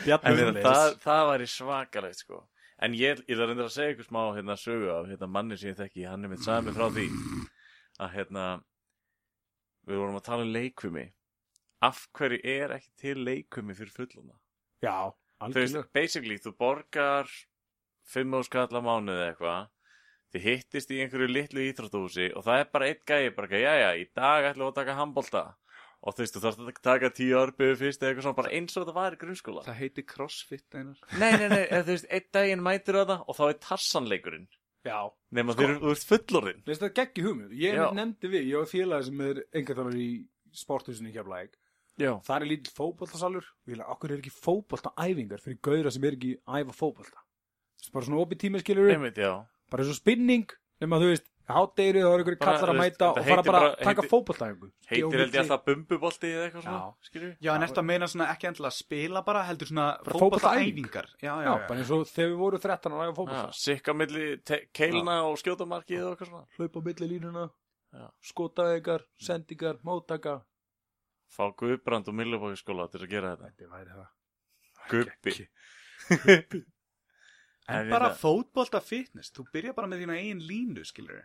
En hérna, það, það væri svakalegt, sko. En ég, ég þarf reyndar að segja ykkur smá hérna sögu af hérna manni sem ég þekki, hann er mitt sami frá því að hérna, við vorum að tala um leikvimi. Af hverju er ekki til leikvimi fyrir fulluna? já, Þú veist, basically, þú borgar fimm áskall á mánuði eitthvað þið hittist í einhverju litlu íþróttúsi og það er bara eitt gæi bara, ekki, jæja, í dag ætlum við að taka handbolta og þú veist, þú þarfst að taka tíu árbyrðu fyrst eða eitthvað svona, bara eins og þetta var í grunnskóla það heiti crossfit einar Nei, nei, nei, eða þú veist, einn daginn mætir það og þá er tassanleikurinn já, þeir eru, þú ert fullorinn Veist það geggi hugmynd? Ég Já. nefndi við, ég var félagi sem er enga þálar í sporthúsinu hjá Blæk. Já, Það er lítill fótboltasalur. Ég vil að okkur er ekki fótboltaæfingar fyrir gauðra sem er ekki æfa. Það er bara svona opið tíma skilur já bara eins og spinning, nema þú veist, hátdeiri þá er ykkur kallar að mæta og fara bara að taka fótboltaæfingu. Heitir held ég alltaf bumbubolti eða eitthvað svona, Já. Já, en eftir að meina svona ekki endilega að spila bara heldur svona Bara fótboltaæfingar Já, já, bara eins og þegar við vorum 13 að æfa Já, fótbolta. sikka milli keilna og skjótamarkið og eitthvað svona Hlaupa milli línuna, Já. skotaðegar, sendingar, móttaka. Fá Guðbrand og Millubóki skóla til að gera þetta Þetta væri það. Gubbi En bara fótbolta fitness Þú byrja bara með þína eigin línu, skilur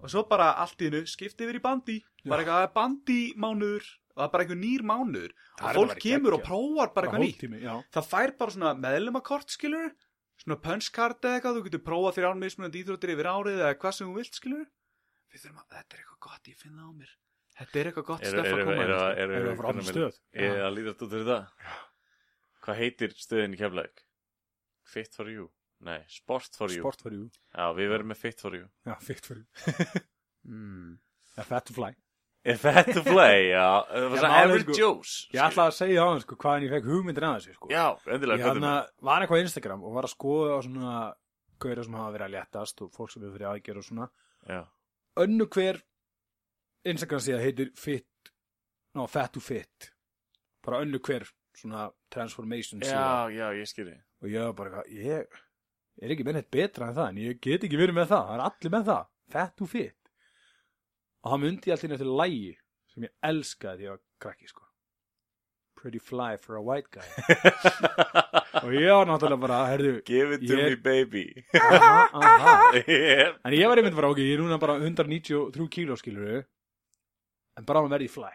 Og svo bara allt í hennu skipti yfir í bandi Bara eitthvað það er bandi mánuður Og það er bara einhver nýr mánuður. Það er Og fólk kemur og prófar bara eitthvað nýtt. Já. Það fær bara svona meðlumakort, skilur Svona punchcard eða eitthvað Þú getur prófað fyrir ánmismunandi íþróttir yfir árið Eða hvað sem þú vilt, skilur Við þurfum að, þetta er eitthvað gott, ég finn það á mér. Þetta er eitthvað gott Eru stöf að koma er, hérna. er, Erum við að fara á stöð? Ég er að lítast út fyrir það. Hvað heitir stöðin í keflæk? Fit for you Nei, Sport for you Sport for you. Já, við verðum með Fit for you Já, fit for you. mm. Ja, fat to fly. Er fat to play? Já, það var svona er average sko- Joes Ég ætlaði að segja á hann, sko, hvaðan ég fekk hugmyndin að þessu, sko. Já, Ég endilega, hann hvað er með? var eitthvað á Instagram og var að skoða á svona gauðra sem hafa verið að léttast og fólk sem hefur fyrir aðgerð og svona. Já, Önnu hver Instagram síða heitir fit, no, fat to fit. Bara önnu hver svona transformation síða. já, já, ég skilji Og ég var bara ég er ekki með neitt betra en það, en ég get ekki verið með það. Það er allir með það. Fat to fit. Og hann myndi alltaf eftir lægi sem ég elskaði því að ég var krakki, sko. Pretty fly for a white guy. og ég var náttúrulega bara, herðu, Give it to Ég- me baby aha, aha. Ég- En ég var einmitt bara, ok, ég er núna bara 193 kíló, skilur En bara að verði fly.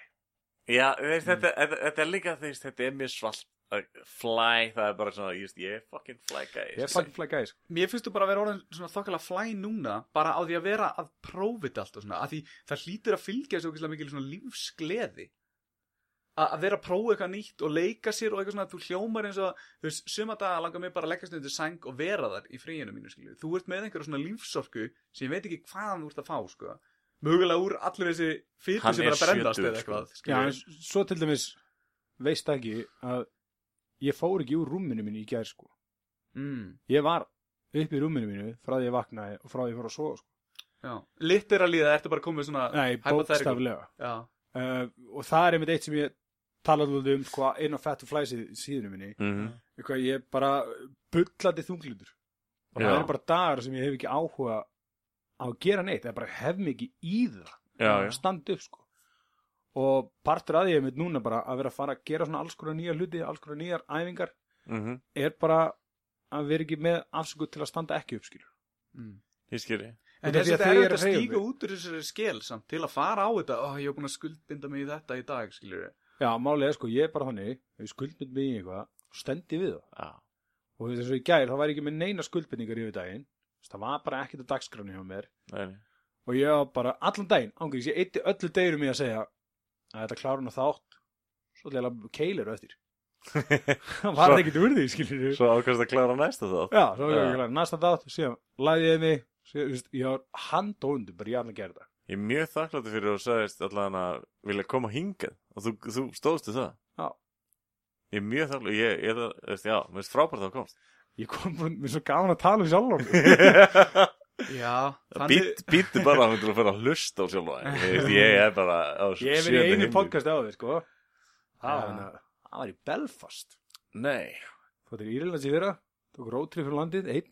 Já, þetta, þetta, þetta er líka þeist, þetta er mjög svalt Fly, það er bara svona, ég veist, ég er fucking fly guy Ég er fucking fly guy, sko. Mér finnst þú bara að vera orðin svona þokkala flæ núna bara á því að vera að prófa þetta allt og svona, að því það hlýtur að fylgja okkur mikil svona lífsgleði. A- að vera að prófa eitthvað nýtt og leika sér og eitthvað svona, þú hljómar eins og þú veist, suma daga langar mig bara að leggja stundir sæng og vera þar í fríinu mínu, skilju þú ert með einhverja svona lífsorku sem ég veit ekki hvaðan þú ert að fá, sko. Mögulega úr allur þessi Hann sem er að brennast sjötugur, eða eitthvað, Já, skilju en svo til dæmis veist ekki að ég fór ekki úr rúminu mínu í gær, sko. mm, Ég var upp í rúminu mínu frá því ég vaknaði og frá því ég fór að sofa, sko. já, literalíða ertu bara komið svona Nei, bókstaflega. já, Uh, og það er einmitt eitt sem ég talaði um, sko, inn á Fat to Fly síð- síðunum minni. Mhm. Eitthvað, ég bara bullandi þunglindur. Og það er bara dagar sem ég hef ekki áhuga á að gera neitt. Það er bara hef mig ekki í það. Já, að já, standa upp sko og partur að ég mitt núna bara að vera að fara að gera svona alls konar nýjar hluti alls konar nýjar æfingar mhm, er bara að vera ekki með afsöku til að standa ekki upp skilur mm. ég skilji En Út af þess að að það er ég að mig. út úr þessari skil samt til að fara á þetta, ó, ég hef búin að skuldbinda mig í þetta í dag, skilur við. já, málið er sko, ég er bara þannig ég skuldbind mig í eitthvað, stendi við það Já, og þess að í gær, þá væri ekki með neina skuldbindingar yfir daginn það var bara ekkert að dagskráni hjá mér nei, nei. og ég var bara allan daginn, ángriðis, ég eitti öllu degurum í að segja að þetta klára hann á þátt svo til að keilir eftir það var ekkert úr því, skiljur við Svo ákvæmst að klára næsta þátt Já, svo Já. ekki ekki næsta þátt, síðan ég mig, síðan, ég var handóndu, bara ég alveg gerði það. Ég er mjög þakkláttur fyrir að þú sagðist allan að vilja koma hingað og þú, þú stóðstu það Já. Ég er mjög þakkláttur, ég, ég, ég, já, mér finnst frábært að þú komst Ég kom mér er svo gaman að tala um sjálf. Já, Být, Býttu bara að þú fyrir að hlusta á sjálfa þig. Ég er bara á Ég hef verið í einu himni. podcasti á því, sko. Það var, Já. hérna- það var í Belfast. Nei Fóttir í Írlands í fyrra, tók rótrið fyrir landið, einn.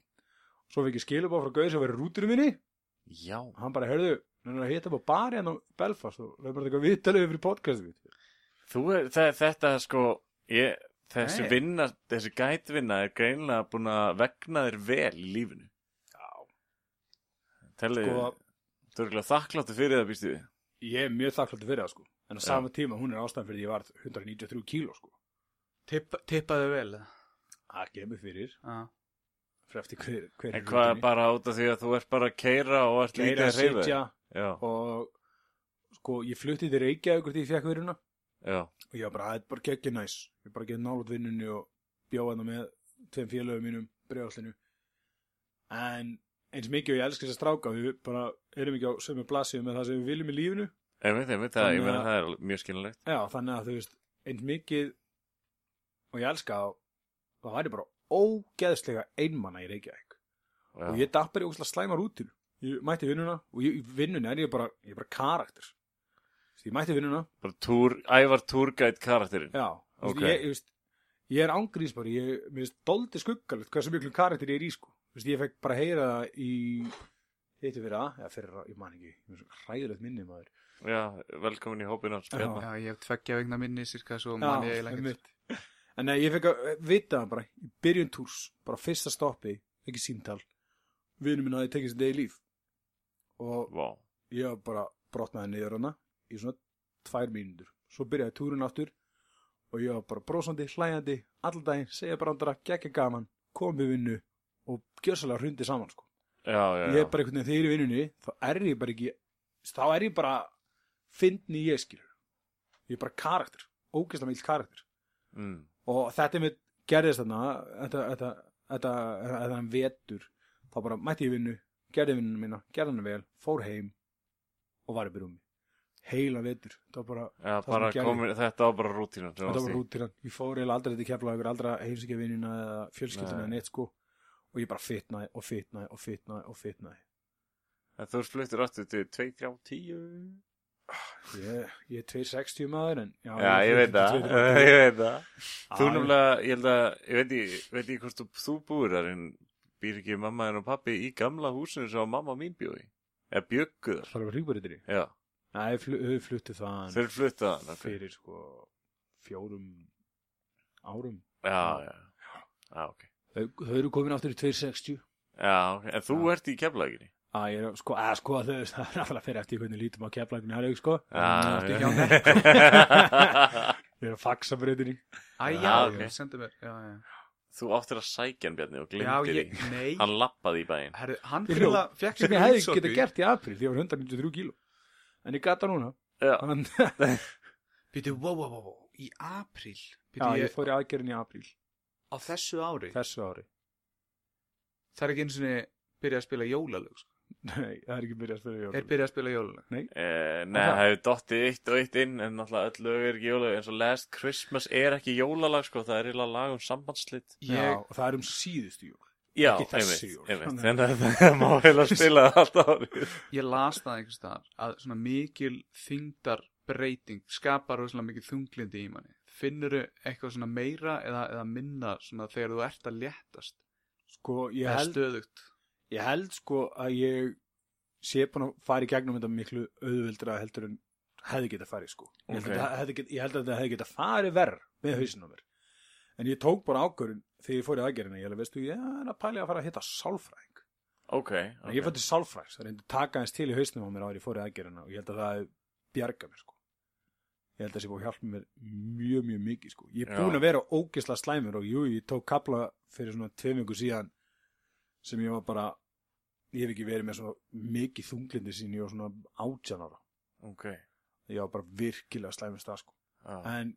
Svo fikk ég skilubá frá Gauði sem var í rúturum minni. Já Hann bara, heyrðu, hann er að hita upp á bari hann á Belfast og lögum bara eitthvað viðtalið fyrir podcastið. Þú er, þetta sko ég, Þessi Nei. vinna, þessi gætvinna er greinlega búin að vegna þér vel í lífinu. Telli, Sko, þú er ekki þakkláttur fyrir það býstu við. ég er mjög þakkláttur fyrir það, sko. En á sama tíma, hún er ástæðan fyrir því ég var 193 kíló, sko. Tippa, tippaðu vel? Það gemur fyrir, Já. fyrir eftir hver, hver En hvað er bara út af því að þú ert bara að keira og ert lítið að að reyfa og sko, ég flutti til Reykjavík því ég fekk veruna já, og ég var bara, það er bara geggja næs. Ég bara getið nálut vinnunni og bjóða hana með tveim félögum mínum bregðallinu en eins mikið og ég elska þess að stráka við bara erum ekki á sömu blassið með það sem við viljum í lífinu einmitt, einmitt, það, ég meina að- það er mjög skilnilegt já, þannig að þú veist, eins mikið og ég elska þá það væri bara ógeðslega einmanna í Reykjavík já. og ég dapp bara í ógæslega slæma rútinu ég mætti vinnuna og ég, í vinnunni er ég bara ég er bara karakter veist, ég mætti vinnuna Bara túr, ævar túrgætt karakterinn Já, Ok. okay. ég, ég, veist, ég er ángrís bara, ég, mér finnst doldi skuggalegt hversu miklu karakter ég er í sko. Þú veist, ég fekk bara heyra í hittu fyrir að, eða fyrir að, ég man ekki, ég er svo hræðilegt minni maður. Já, velkomin í hópin hans Bjarna Já, ég hef tveggja vegna minni cirka svo man ég einmitt. En nei, ég fekk að vita bara, í byrjun túrs, bara fyrsta stoppi, ekki síntal, vinur minn að ég tekið sér degi líf. Og Vá, ég var bara brotnaði niður hana í svona tvær mínútur. Svo byrjaði túrun aftur og ég var bara brósandi, hlæjandi, allan daginn, segja brandara, geggja gaman, komið vinnu og gjössalega hrundi saman, sko. já, já, Ég er bara einhvern veginn þegar ég er í vinnunni, þá er ég bara ekki, þá er ég bara fyndni ég skilur. Ég er bara karakter, ógeðslega mild karakter. Mm. Og þetta er mitt gerðist þarna, þetta, þetta, þetta, þetta, þetta vetur, þá bara mætti ég vinnu, gerði vinnuna mína, gerði hana vel, fór heim og var upp í rúmi. Heila vetur, bara, sem bara komin, þetta var bara rútínan þetta var í. rútinan. Ég fór eiginlega aldrei til kefla ykkur, aldrei heimsækja vinnuna eða fjölskylduna eða neitt sko. Og ég bara fitnaði og fitnaði og fitnaði og fitnaði. En þú fluttir aftur til 2, 3, 10 Ég, ég er 260 maður en já, Já, ég veit það, flutti til 230. ég veit það. Þú nefnilega, ég held að, ég veit ekki, veit ekki hvort þú, þú búir þar en býr ekki mamma og pappi í gamla húsinu sem mamma mín bjóði Eða bjöggu þar? Það var hríkbaritur í. Já, Nei, þau fluttu það þeir fluttu það fyrir sko fjórum árum. Já, já, já, ok Þau, eru komin aftur í 260. Já, en þú ert í keflaginni Að ég er, sko, að sko, þau, það er alltaf fyrir eftir hvernig lítum á keflaginu Herraug, sko. Já, Eftir já. hjá mér. Ég er að faxa breytinni. Æ, Já, já, ok. já, sendu mér. Já, já. Þú áttir að sækja hann Bjarni og Já, glimti ég, því nei. Hann lappaði í bæinn Herru, hann Ég fyrir hló. að fekk Sem ég hefði getað gert í april, því ég var 193 kíló. En ég gata núna. Já, Býtu, wow, wow, wow, wow, í apríl. já, Býtu, ég ég, fór í aðgerðin í april. Á þessu ári. Þessu ári. Það er ekki eins og niður byrjað að spila jólalög, sko. Nei, það er ekki byrjað að spila í Er byrjað að spila jólalög. Eh, nei, það hefur dottið eitt og eitt inn en náttúrulega öll lög er ekki jólag eins og Last Christmas er ekki jólalag sko, það er eiginlega lag um sambandslit Já, Ég, og það er um síðustu jól. Já, Ekki þessi einmitt, jól. einmitt þannig að það má heila spila það allt árið ég las það einhvers staðar að svona mikil þyngdar breyting skapar rosalega mikil þunglindi í manni. Finnur eitthvað svona meira eða, eða minna svona þegar þú ert að léttast? Sko, ég Eða held, stöðugt? ég held sko að ég sé búin að fara í gegnum þetta miklu auðvildra heldur en hefði getað farið sko. Ég held, að, þetta hefði get, ég held að þetta hefði getað farið verð með hausinn á mér. En ég tók bara ákvörðun þegar ég fór í aðgerðina. Ég held að veistu, ég er að pæli að fara að hitta sálfræðing. Ok, Okay. Ég fór til sálfræðings, það reyndi taka hans til í hausnum á mér áður ég fór í aðgerðina og ég held að það hefði bjargað mér sko. Ég held að það sé búið að hjálpa mér mjög, mjög mikið sko. Ég er búin að vera ógisla slæmur og jú, ég tók kapla fyrir svona tveim viku síðan sem ég var bara, ég hef ekki verið með svona mikið þunglindi sín ég var svona átján ára. ok Ég var bara virkilega slæmur stað sko. En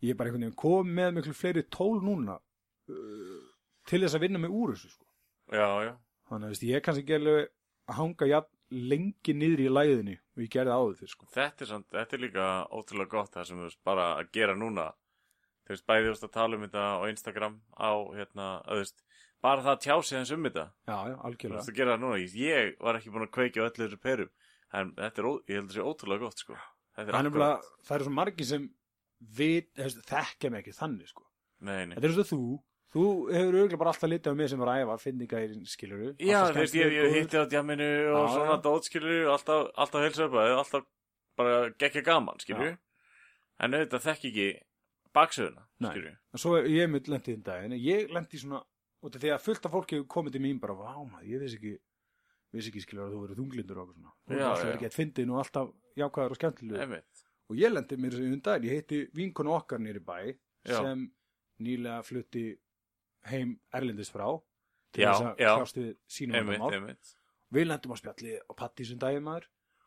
ég er bara einhvern veginn kom með miklu fleiri tól núna uh, til þess að vinna mig úr þessu sko. Já, já. þannig að ég er kannski ekki alveg að hanga jafn lengi niður í læðinni og ég gerði áður fyrir sko. Þetta er, samt, þetta er líka ótrúlega gott það sem þú veist bara að gera núna. Þú veist, bæði þú veist að tala um þetta á Instagram á, hérna, að veist, bara það að tjá sig hans um þetta. já, já, algjörlega að gera það núna. Ég- Ég var ekki búin að kveikja öllu þessu perum. En þetta er, ég held að það sé ótrúlega gott, sko. Þetta það er nefnilega, það eru svo margir sem hefst, þekkja mig ekki þannig sko. Nei, nei. þetta er eins og þú þú hefur auðvitað bara alltaf litið á mig sem var æfa finninga í skiluru Já, veist, ég, ég hitti á djamminu og svona já. dótskilur, alltaf, alltaf heilsöpaði, alltaf bara gekkja gaman, skilur Já. En auðvitað þekki ekki baksöðuna, Nei. skilur en svo er ég mynd lendið í daginn ég lendi svona, út af því að fullt af fólki komið til mín bara, vá maður, ég vissi ekki vissi ekki skilur að þú verið þunglindur og svona. Þú Já, er alltaf verið gett fyndin og alltaf jákvæður og skemmtilegur. Og ég lendi mér þessu undan, ég heiti vinkonu okkar nýri bæ sem nýlega flutti heim erlendis frá til Já, þess að já. kljást við sínum einmitt, einmitt. Við lendum á spjalli og patti sem daginn maður.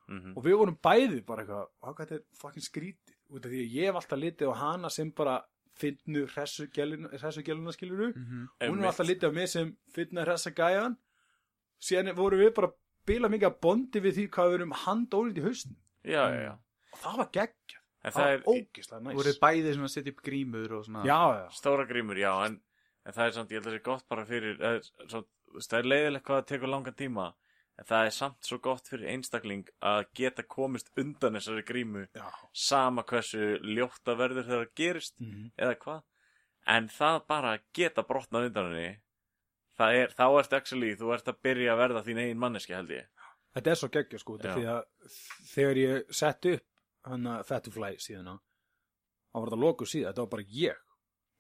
Mm og við vorum bæði bara eitthvað "Vá, hvað þetta er fucking skrítið. Út af því að ég hef alltaf litið á hana sem bara finnu hressugjæluna skiluru Mhm. hún er alltaf litið á mig sem finna hressa gæjan. Síðan vorum við bara bila mikið að bondi við því hvað við erum handólið í haustin Já, já, já. Og það var geggjað, það það er ógislega næs. voruð bæði svona að setja upp grímur og svona já, já, stóra grímur, já En, en það er samt, ég held að það sé gott bara fyrir veist, Það er leiðilegt hvað það tekur langan tíma En það er samt svo gott fyrir einstakling að geta komist undan þessari grímu já. sama hversu ljóta verður þegar það gerist Mhm. eða hvað en það bara að geta brotnað undan henni er, þá ert actually þú ert að byrja að verða þín eigin manneski held ég þetta er svo geggjað sko að þegar ég sett upp hann að Fettufly síðan þá var þetta loku síðan, þetta var bara ég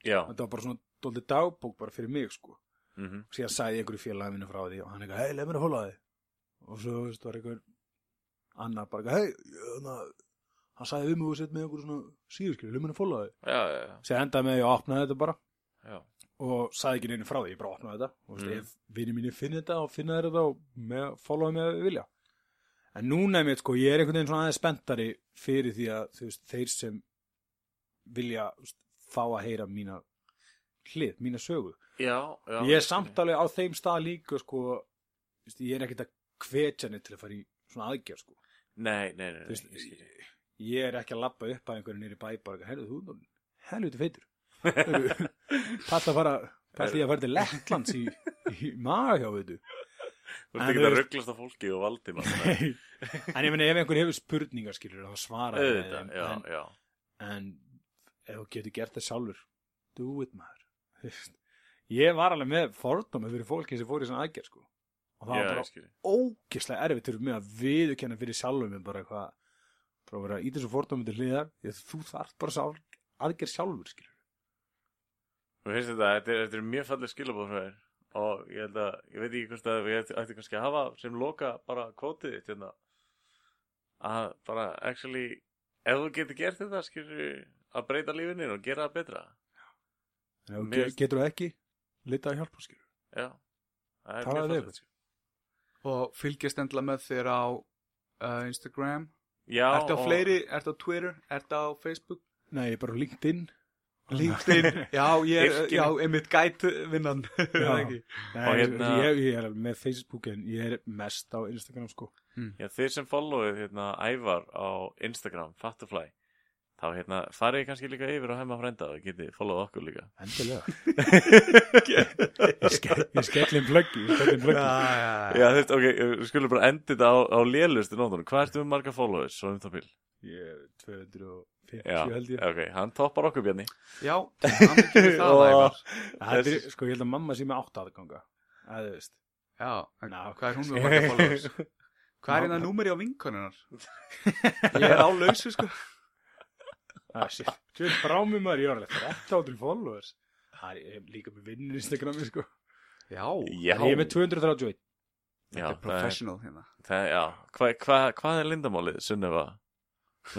já, þetta var bara svona dóldi dagbók bara fyrir mig sko. Mhm, síðan sagði ég einhverju félagi minni frá því og hann eitthvað, hei, leið mér að hóla þig. Og svo, veist, var einhver annar bara, hei, hann, hann við mig og sett með einhverju svona síðurskjölu, leið mér að hóla þig. Sér endaði með að opnaði þetta bara. Já. og sagði ekki neina frá því, ég bara opnaði þetta. Og Mm. ef vinni mínu finni þetta og finna þetta og með, followa mig að vilja. En núna er mér, sko, ég er einhvern veginn svona aðeins spenntari fyrir því að, veist, þeir sem vilja, fá að heyra mína hlið, mína sögu. Já, já ég er samt alveg á þeim stað líka sko, ég er ekkert að hvetja neitt til að fara í svona aðgerð sko. nei, nei, nei, Þú nei ég ég, er ekki að labba upp að einhverju nýri bæ bara, herðu þú, helviti feitur. Palla að fara palla ég að fara til Lettlands í, í maga hjá veitu. Þú ert ekki að rugglast á fólki og valdi maður en ég meina ef einhver hefur spurningar skilur þá svara já, en, en ef þú getur gert það sjálfur do it maður. Þú veist, ég var alveg með fordómi fyrir fólki sem fór í svona aðgerð sko. og það já, var bara ég ógislega erfitt fyrir mig að viðurkenna fyrir sjálfum minn bara eitthvað bara vera í þessu fordómi til hliðar þú þarft bara sá aðgerð sjálfur skilur Mér finnst þetta, þetta er, þetta er mjög fallið skilabóð frá þér. Og ég held að, ég veit ekki hvort að við ætti- kannski að hafa sem loka bara kvótið þitt hérna. Að bara actually ef þú getur gert þetta skilur að breyta lífinni og gera það betra. Þú Mér- ge- getur það ekki lita að hjálpa skilur já, það er mjög fallið sko. og fylgjast endla með þér á uh, Instagram? Já, ertu á og- fleiri, ertu á Twitter, ertu á Facebook? Nei, bara á LinkedIn. LinkedIn, já, ég, Yrkir. já, einmitt gæt vinnan Já. ekki? Nei, Og hérna- ég, ég er með Facebook en ég er mest á Instagram sko. Já, þeir sem followið hérna Ævar á Instagram, Fattafly þá hérna farið kannski líka yfir á hemma frænda og getið followað okkur líka. Endilega. Ég, ske, ég skellin plöggi ég Já, veist, ok, við skulum bara enda þetta á, á lélustu nótunum. Hvað ertu með marga followers, svo um það bil? ég er 250 Já, held ég. ok, hann toppar okkur Bjarni. Já, hann ekki það Og- er, sko, ég held að mamma sé með átt aðganga. Að þú veist. Já, Ná. hvað er hún með marga followers? Hvað er hérna númeri á vinkonunar ég er á lausu sko Ah, shit. Sjöld brámi maður, ég var alveg 13 followers. Það er er líka með vinnur Instagrami sko. Já, Já, Ég er með 231 já, þetta er það er, professional hérna. það, já. Hva, hva, Hvað er lindamálið, Sunneva?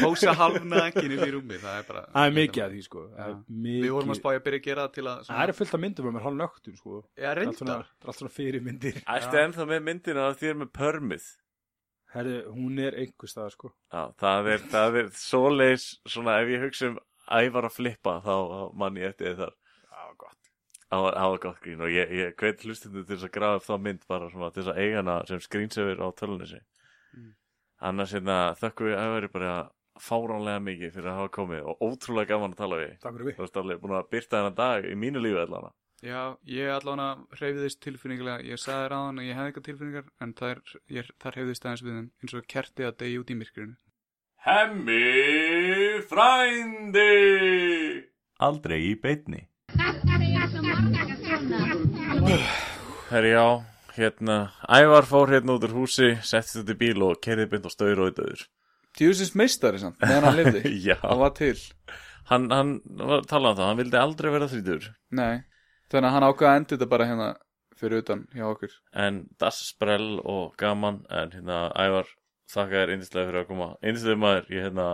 pósa halvnakin inn í rúmi það er bara Það er mikið að því sko. Það er Já. mikið- við vorum að spája að byrja að gera það til að Það er fullt af myndum með nögtum sko. Já, Það er svona, reyndar. það er allt svona fyrir myndir Ertu ennþá með myndina að þér með pörmið? Herðu, hún er einhver stað, sko. Já, það er, það er svoleiðis, svona ef ég hugsa um ævar að flippa, þá mann ég eftir þar. Já, gott. Það var, það var gott grín og ég, ég hveit hlustinu til þess að grafa upp þá mynd bara svona til þess að eiga hana sem skrýnsefur á tölunesi. Mm. Annars hérna þökkum við ævari bara fáránlega mikið fyrir að hafa komið og ótrúlega gaman að tala við. Takk fyrir við. Þú veist alveg búin að byrta þennan dag í mínu lífi allan. Já, ég allavega hreyfiðist tilfinningilega, ég sagði þér aðan að ég hefði eitthvað tilfinningar, en þar, ég, þar hreyfiðist aðeins við þeim eins og kerti að degi út í myrkrinu. Hemmi frændi! Aldrei í beitni. Herri já, hérna, Ævar fór hérna út úr húsi, settist út í bíl og kerði beint á staur og auðvöður. Djúsins meistari samt, meðan hann lifði. Já, Það var til. hann, hann var að tala um það, hann vildi aldrei vera þrítur. Nei, þannig að hann ákvaða að enda þetta bara hérna fyrir utan hjá okkur. En das sprell og gaman, en hérna, Ævar, þakka þér yndislega fyrir að koma. Yndislega maður, ég hérna,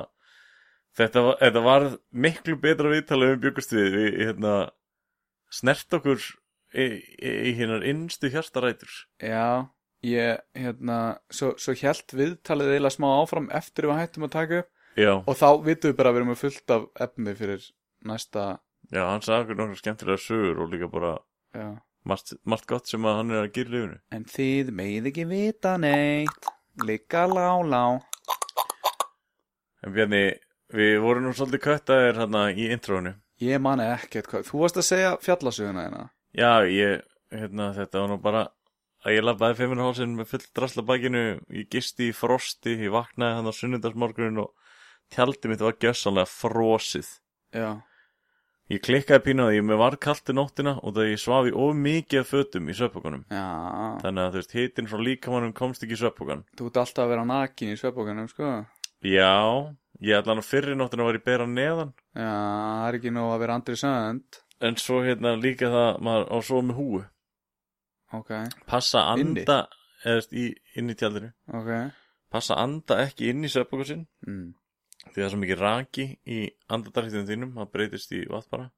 þetta var, þetta var miklu betra viðtalið um byggust við, hérna, snert okkur í, í, í hinnar innstu hjartarætur. Já, ég, hérna, svo, svo hjælt viðtalið eiginlega smá áfram eftir við hættum að taka upp Já, og þá vitum við bara að við erum fullt af efni fyrir næsta, já, hann okkur nokkru skemmtilega sögur og líka bara margt, margt gott sem að hann er að gera í lífinu. En þið megið ekki vita neitt, líka lá, lá. En Bjarni, við vorum nú svolítið köttaðir hérna í intróinu. Ég man ekkert hvað, þú varst að segja fjallasöguna hérna. Já, ég, hérna, þetta var nú bara að ég labbaði fimmunarhálsinn með full drasla bakinu, ég gisti í frosti, ég vaknaði hann á sunnundarsmorgunin og tjaldið mitt var gjössanlega frosið. Já, Ég klikkaði pínu að ég með var kalti nóttina og það ég svaf í of mikið fötum í sveppokunum. já, Þannig að þú veist, hitinn frá líkamannum komst ekki í sveppokan. þú ert alltaf að vera nakin í sveppokanum, sko. Já, ég ætla hann á fyrri nóttina var ég bera neðan. Já, það er ekki nóg að vera andri sönd. En svo hérna líka það, maður á svo með húu. Ok, Passa að anda, eða þú veist, í, inn í tjaldinu. ok. Passa að anda ekki inn í sveppokusinn. Mm. Því það er svo mikið raki í andartarhýttum þínum, það breytist í vatn bara.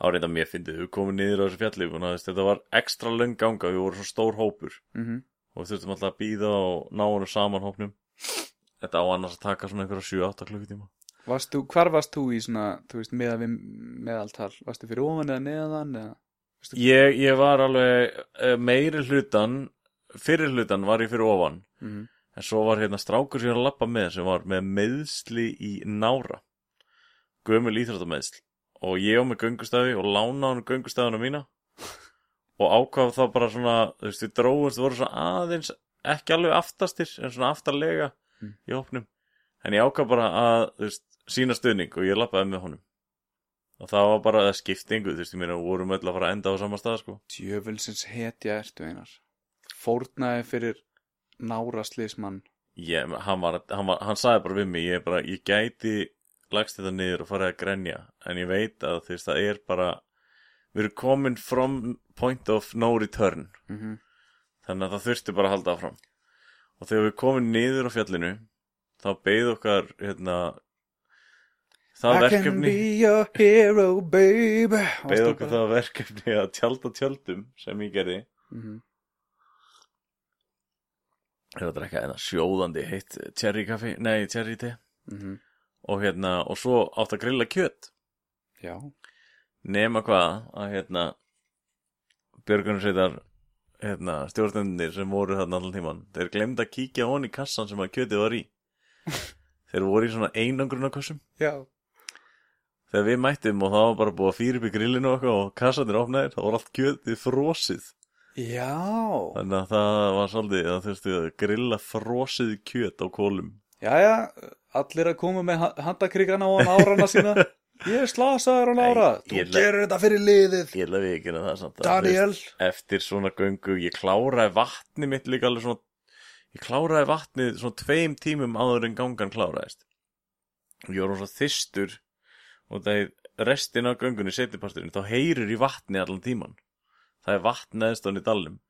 Var reynda mér fyndið, við komum niður á þessu fjalli og náðist, þetta var ekstra löng ganga við vorum svo stór hópur. Mm og við þurftum alltaf að býða og ná honum saman hópnum. Þetta á annars að taka svona einhverja 7-8 klukkutíma. Varst þú, hvar varst þú í svona, þú veist, meða við meðaltal? Varstu fyrir ofan eða neðan eða? ég, ég var alveg eh, meiri hlutan fyrir hlutan var ég fyrir ofan. Mm en svo var hérna strákur sem ég var að lappa með sem var með meðsli í nára gömul íþróttameðsl og ég var með göngustæði og lána hann göngustæðuna mína og ákvað þá bara svona þú veist við dróðumst, voru svona aðeins ekki alveg aftastir en svona aftarlega Mm. í hópnum en ég ákvað bara að þú veist, sína stuðning og ég lappaði með honum og það var bara það skiptingu þú veist, ég meina, vorum öll að fara að enda á sama stað sko. Djöfulsins hetja ertu einar. Fórnaði fyrir náraslismann. ég, hann, var, hann, var, hann sagði bara við mig ég, bara, ég gæti lagst þetta niður og farið að grenja en ég veit að veist, það er bara við erum komin from point of no return. Mm þannig að það þurfti bara að halda áfram. Og þegar við komum niður á fjallinu þá beigð okkar hérna það I verkefni beigð okkur það verkefni að tjálta tjöldum sem ég gerði. Mm -hmm. Var að drekka hérna sjóðandi heitt cherry kaffi, nei cherry te Mhm. og hérna, og svo átt að grilla kjött Já. nema hvað að hérna björgunarsveitar hérna, stjórnendir sem voru þarna allan tíman þeir glemd að kíkja hon í kassan sem að kjötið var í þeir voru í svona einangrunakossum Já. þegar við mættum og það var bara búið að fyrir upp í grillinu og, og kassanir opnaðir, það voru allt kjötið frosið Já. þannig að það var svolítið að þurftu að grilla frosið kjöt á kólum Jæja, allir að koma með ha- handakrikana og árana sína. Ég slasaður á nára. Þú ætla- gerir þetta fyrir liðið. ég við ekki að það samt að, Daniel. veist, eftir svona göngu, ég kláraði vatni mitt líka alveg svona ég kláraði vatnið svona tveim tímum áður en gangan kláraðist ég var svona þystur og það er restin af göngunni setniparturinn, þá heyrir í vatni allan tíman það er vatn neðst í dalnum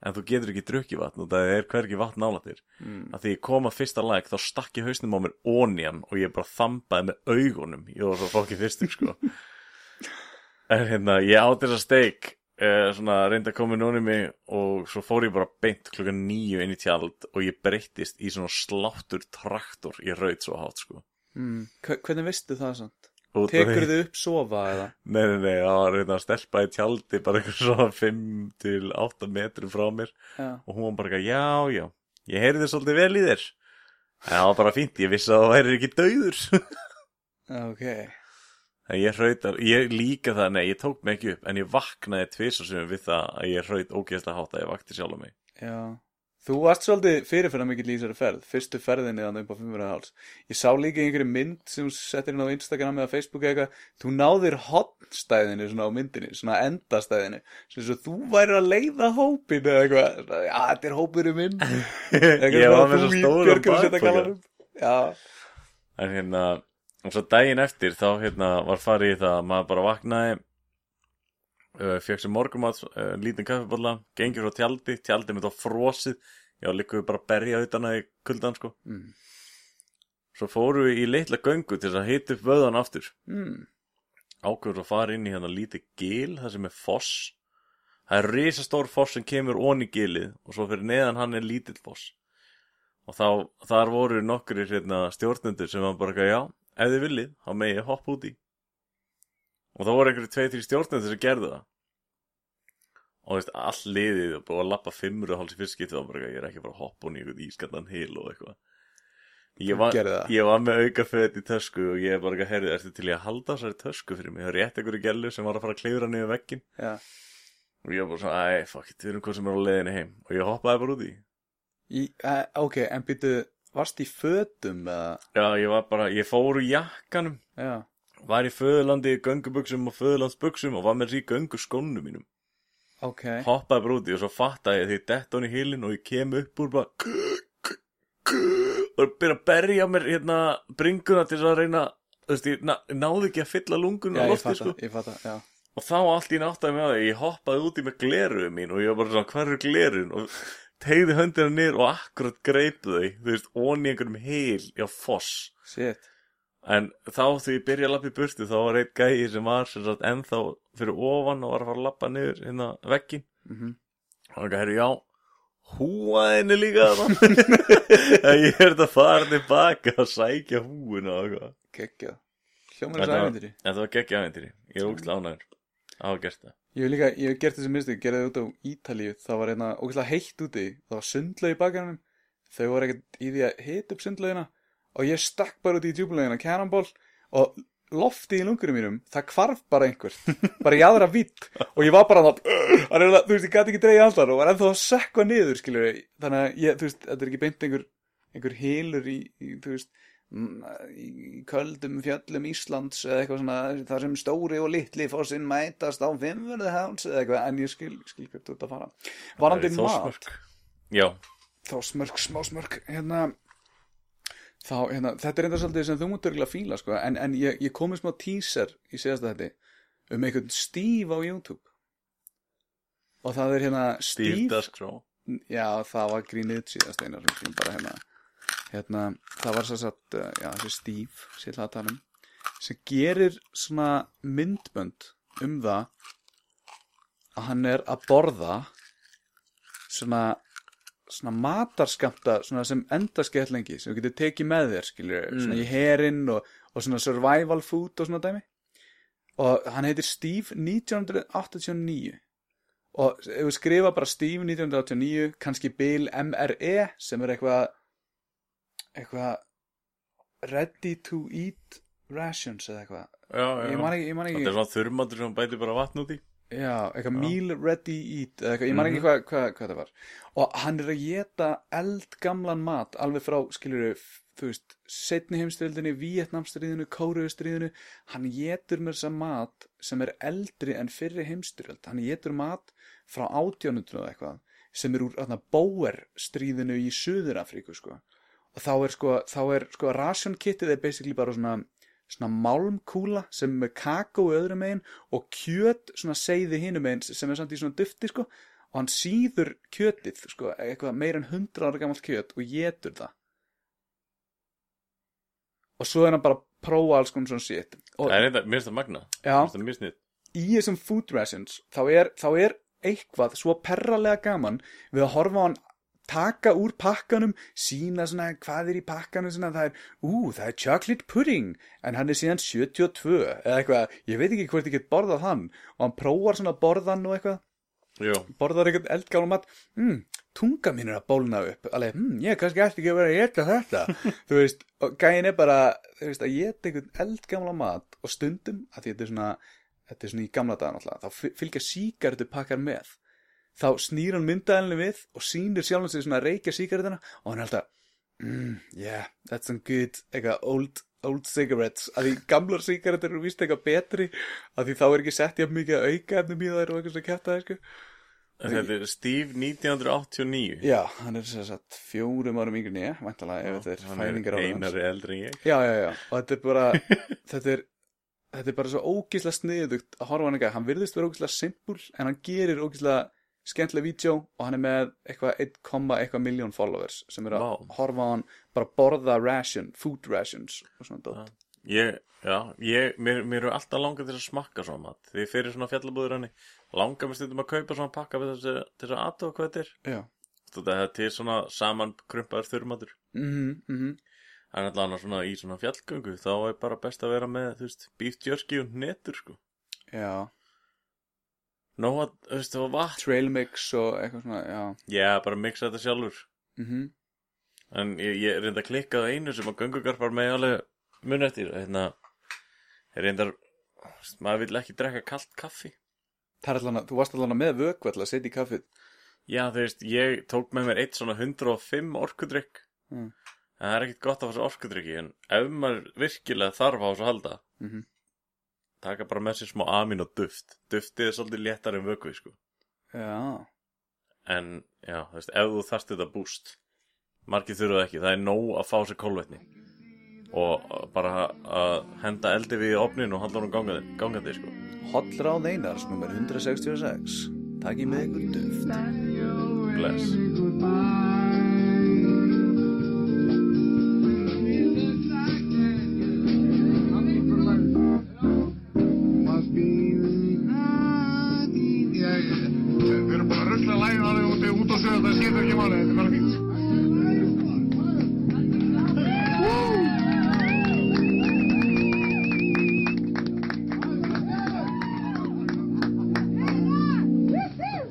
en þú getur ekki drukkið vatn og það er hvergi vatn nálættir Mm. að því ég kom að fyrsta læk þá stakk ég hausnum á mér onian og ég bara þambaði með augunum ég var svo fokkið fyrstur sko en hérna ég átti þessa steik eh, svona reynda að koma núni mig og svo fór ég bara beint klukkan nýju inn í tjald og ég breyttist í svona sláttur traktor ég raut svo hátt sko mm. Hve- Hvernig veistu það samt? Tekur þið upp sofa eða? Nei, nei, nei, það var reynda að stelpa í tjaldi bara eitthvað svona 5 til 8 metri frá mér. Já, og hún var bara já, já, ég heyrði svolítið vel í þér. En það var bara fínt, ég vissi að það væri ekki dauður. Ok. En ég hrautar, ég líka það, nei, ég tók mig ekki upp en ég vaknaði tvisar við það að ég hraut ógeðslega hátt að ég vakti sjálf mig. Já Þú varst svolítið fyrirferða mikill í þessari ferð Fyrstu ferðinni þannig upp á 500 háls Ég sá líka einhverju mynd sem settir inn á Instagram eða Facebook eða eitthvað Þú náðir hotnstæðinu svona á myndinni Svona endastæðinu Sem svo þú værir að leiða hópin eða eitthvað. Svona, Já, þetta er hópurinn minn ég var svona, með svo Björgunarsveita kallanum. Já, en hérna, og svo daginn eftir þá hérna var farið í það að maður bara vaknaði fekk sér morgumat, uh, lítinn kaffibólla gengur frá tjaldi, tjaldi mitt á frosið. Já, við bara berja utan að í kuldan sko. Mm. svo fórum við í litla göngu til þess að hita upp vöðan aftur. Mm. ákveður að fara inn í hérna lítið gil það sem er foss. Það er risastór foss sem kemur onni gilið og svo fyrir neðan hann er lítill foss. Og þá, þar voru nokkur hérna, stjórnendur sem var bara já, ef þið viljið, þá megið hoppa út í og þá voru einhverju tvei, þrjú stjórnendur sem gerðu það. Og veist, all liðið og búið að lappa fimmur og háls í fyrst skipti þá bara ég er ekki bara að hoppa hún í einhvern ískallan hil og eitthvað. Ég var, ég var með auka föt í tösku og ég bara herði, ertu til ég að halda þessari tösku fyrir mig, það er rétt einhverju gælu sem var að fara að klifra niður veggin Já. og ég var bara svona, æ, fuck it, við erum hvað sem er á leiðinni heim. Og ég hoppaði bara út í. Í, uh, ok, en býtu Varst í fötum eða? Já, ég var bara, ég fór úr jakkanum. Já, var í föðurlandi í göngubuxum og föðurlandsbuxum og var með því göngu skónum mínum. Ok. Hoppaði bara út í og svo fattaði ég því dett hann í hilin og ég kem upp úr bara og byrja að berja mér hérna bringuna til að reyna þú veist, ég ná, náði ekki að fylla lungun ég lofti sko. ég fatta, og þá allt í náttaði með það ég hoppaði úti með gleruðu mín og ég var bara svona hvar er glerun og tegði höndina niður og akkurat greipu þau þú veist, onni einhverjum heil já, foss. Shit en þá því ég byrja að lappa í burtu þá var einn gæi sem var sem sagt ennþá fyrir ofan og var að fara að lappa niður hérna veggin mm og hann gæri, já húa henni líka það ég er að fara tilbaka að sækja eitthvað. Gekkja Hljómar var- ævindiri þetta var geggja æventýri, ég er ógæslega ánægur að hafa gert það. Ég hef líka, ég hef gert þessi misti, gerði það út á Ítalíu. Það var hérna ógæslega heitt úti. Það var sundlaug í bakgrannum Þau voru ekkert í því að hita upp sundlaugina Og ég stakk bara út í djúbulaugina Cannonball Og loftið í lungurum mínum Það hvarf bara einhver Bara í aðra vitt Og ég var bara að reyna, Þú veist, ég gæti ekki dreigja allar Og var ennþá að sekka niður, skilur Þannig að ég, þú veist, þetta er ekki beint einhver Einhver hilur í, í þú veist í köldum fjöllum Íslands eða eitthvað svona þar sem stóri og litli fórsinn mætast á fimmverðu háls eða eitthvað en ég skil, skil hvert þú ert að fara. Varandi mat. þá smörk, smá smörk hérna, þá, hérna, þetta er enda svolítið sem þú mútt örgulega fíla sko, en, en ég, ég komið smá teaser í síðasta þetta um einhvern Steve á YouTube. Og það er hérna Steve Steve Daskrá já, það var grínið síðast einar sem sem bara hérna. Hérna, það var svo satt uh, já, þessi Steve, sér það að tala um sem gerir svona myndbönd um það að hann er að borða svona svona matarskamta svona sem endaskeitt lengi sem þú getur tekið með þér skilur, svona í herinn og, og svona survival food og svona dæmi. Og hann heitir Steve 1989 og ef við skrifa bara Steve 1989 kannski Bill MRE sem er eitthvað eitthvað ready to eat rations eða eitthvað. Já, já, ég man ekki, ég man ekki. Er svona þurrmatur sem bæti bara vatn út í já, eitthvað meal ready eat eða eitthvað, ég man ekki hvað, hvað, hvað það var. Og hann er að geta eldgamlan mat alveg frá, skilur þú veist, setni heimstyrildinni Vietnamstríðinu, Kóruðustríðinu hann getur með þessa mat sem er eldri en fyrri heimstyrjöld hann getur mat frá 1800 og eitthvað sem er úr stríðinu í Suður-Afríku sko. og þá er sko, þá er sko ration kitið er basically bara svona svona málmkúla sem er kakó öðrum megin og kjöt svona seiði hinum megin sem er samt í svona dufti sko. Og hann síður kjötið sko, eitthvað meira en 100 ára gamalt kjöt og getur það. Og svo er hann bara að prófa alls konar svona shit. Og, það er þetta, mér finnst það magna Já. mér finnst það mjög snið í þessum food rations þá er, þá er eitthvað svo perralega gaman við að horfa á hann taka úr pakkanum, sína svona hvað er í pakkanum, svona það er ú, það er chocolate pudding, en hann er síðan 72, eða eitthvað ég veit ekki hvort ég get borðað hann, og hann prófar svona borðan og eitthvað, Jú, borðar eitthvað eldgála mat, mm, tunga mín er að bólna upp, alveg, mm, ég kannski ætti ekki að vera að geta þetta, þú veist og gæin er bara, þú veist, að geta eitthvað eldgamla mat og stundum að þetta er svona, þetta er svona í gamla daga náttúrulega, þá fyl- fylgja sígarettu pakkar með þá snýr hann myndaðalni við og sýnir sjálfum sig svona að reykja sígarettuna og hann er alltaf mm, yeah, that's some good eitthvað old, old cigarettes. Að því gamlar sígarettur eru víst eitthvað betri að því þá er ekki sett jafn mikið auka efnum í þær og eitthvað sem kæfta þær sko. þetta er Steve 1989 já, hann er sem sagt fjórum árum yngri en ég væntalega ef þetta er Hann er fæðingar á hans. einari eldri en ég. Já, já, já, og þetta er bara þetta er þetta er bara svo ógislega sniðugt að horfa hann. Ekki, hann virðist vera ógislega simpul en hann gerir ógislega skemmtilega vídeo og hann er með eitthvað 1, eitthvað miljón followers sem er að Vá. horfa á hann bara borða ration, food rations og svona dótt. Ég, já, ég, mér, mér eru alltaf langað til að smakka svona mat Því fyrir svona fjallabúður henni Langar mér stundum að kaupa svona pakka við þessi, til þess að aðtóa hvað þetta er þetta er til svona saman krumpaður þurrmatur Mhm, mhm. En allan að svona í svona fjallgöngu Þá er bara best að vera með, þú veist, jerky og netur, sko Já. Nó að, þú veist, það var vatn Trail mix og eitthvað svona, já. Já, bara mixa þetta sjálfur Mhm. En ég, ég reynda að klikka á einu sem að göngugarpar með alveg mun eftir Hérna, ég reyndar, maður vill ekki drekka kalt kaffi Það er allan að, þú varst allan að með vökvall að setja í kaffið. Já, þú veist, ég tók með mér eitt svona 105 orkudrykk Mm. En það er ekkit gott að fá svo orkudrykki En ef maður virkilega þarf á þessu halda Mhm. Taka bara með sér smá amin og duft Duftið er svolítið léttar en vökvi, sko Já. En, já, þú veist, ef þú þarft þetta búst Margir þurfa það ekki Það er nóg að fá sér kólvetni Og bara að henda eldi við í opnin og halda honum gangandi, gangandi sko. Hollráð Einars, nummer 166. Takk í með ykkur duft. Bless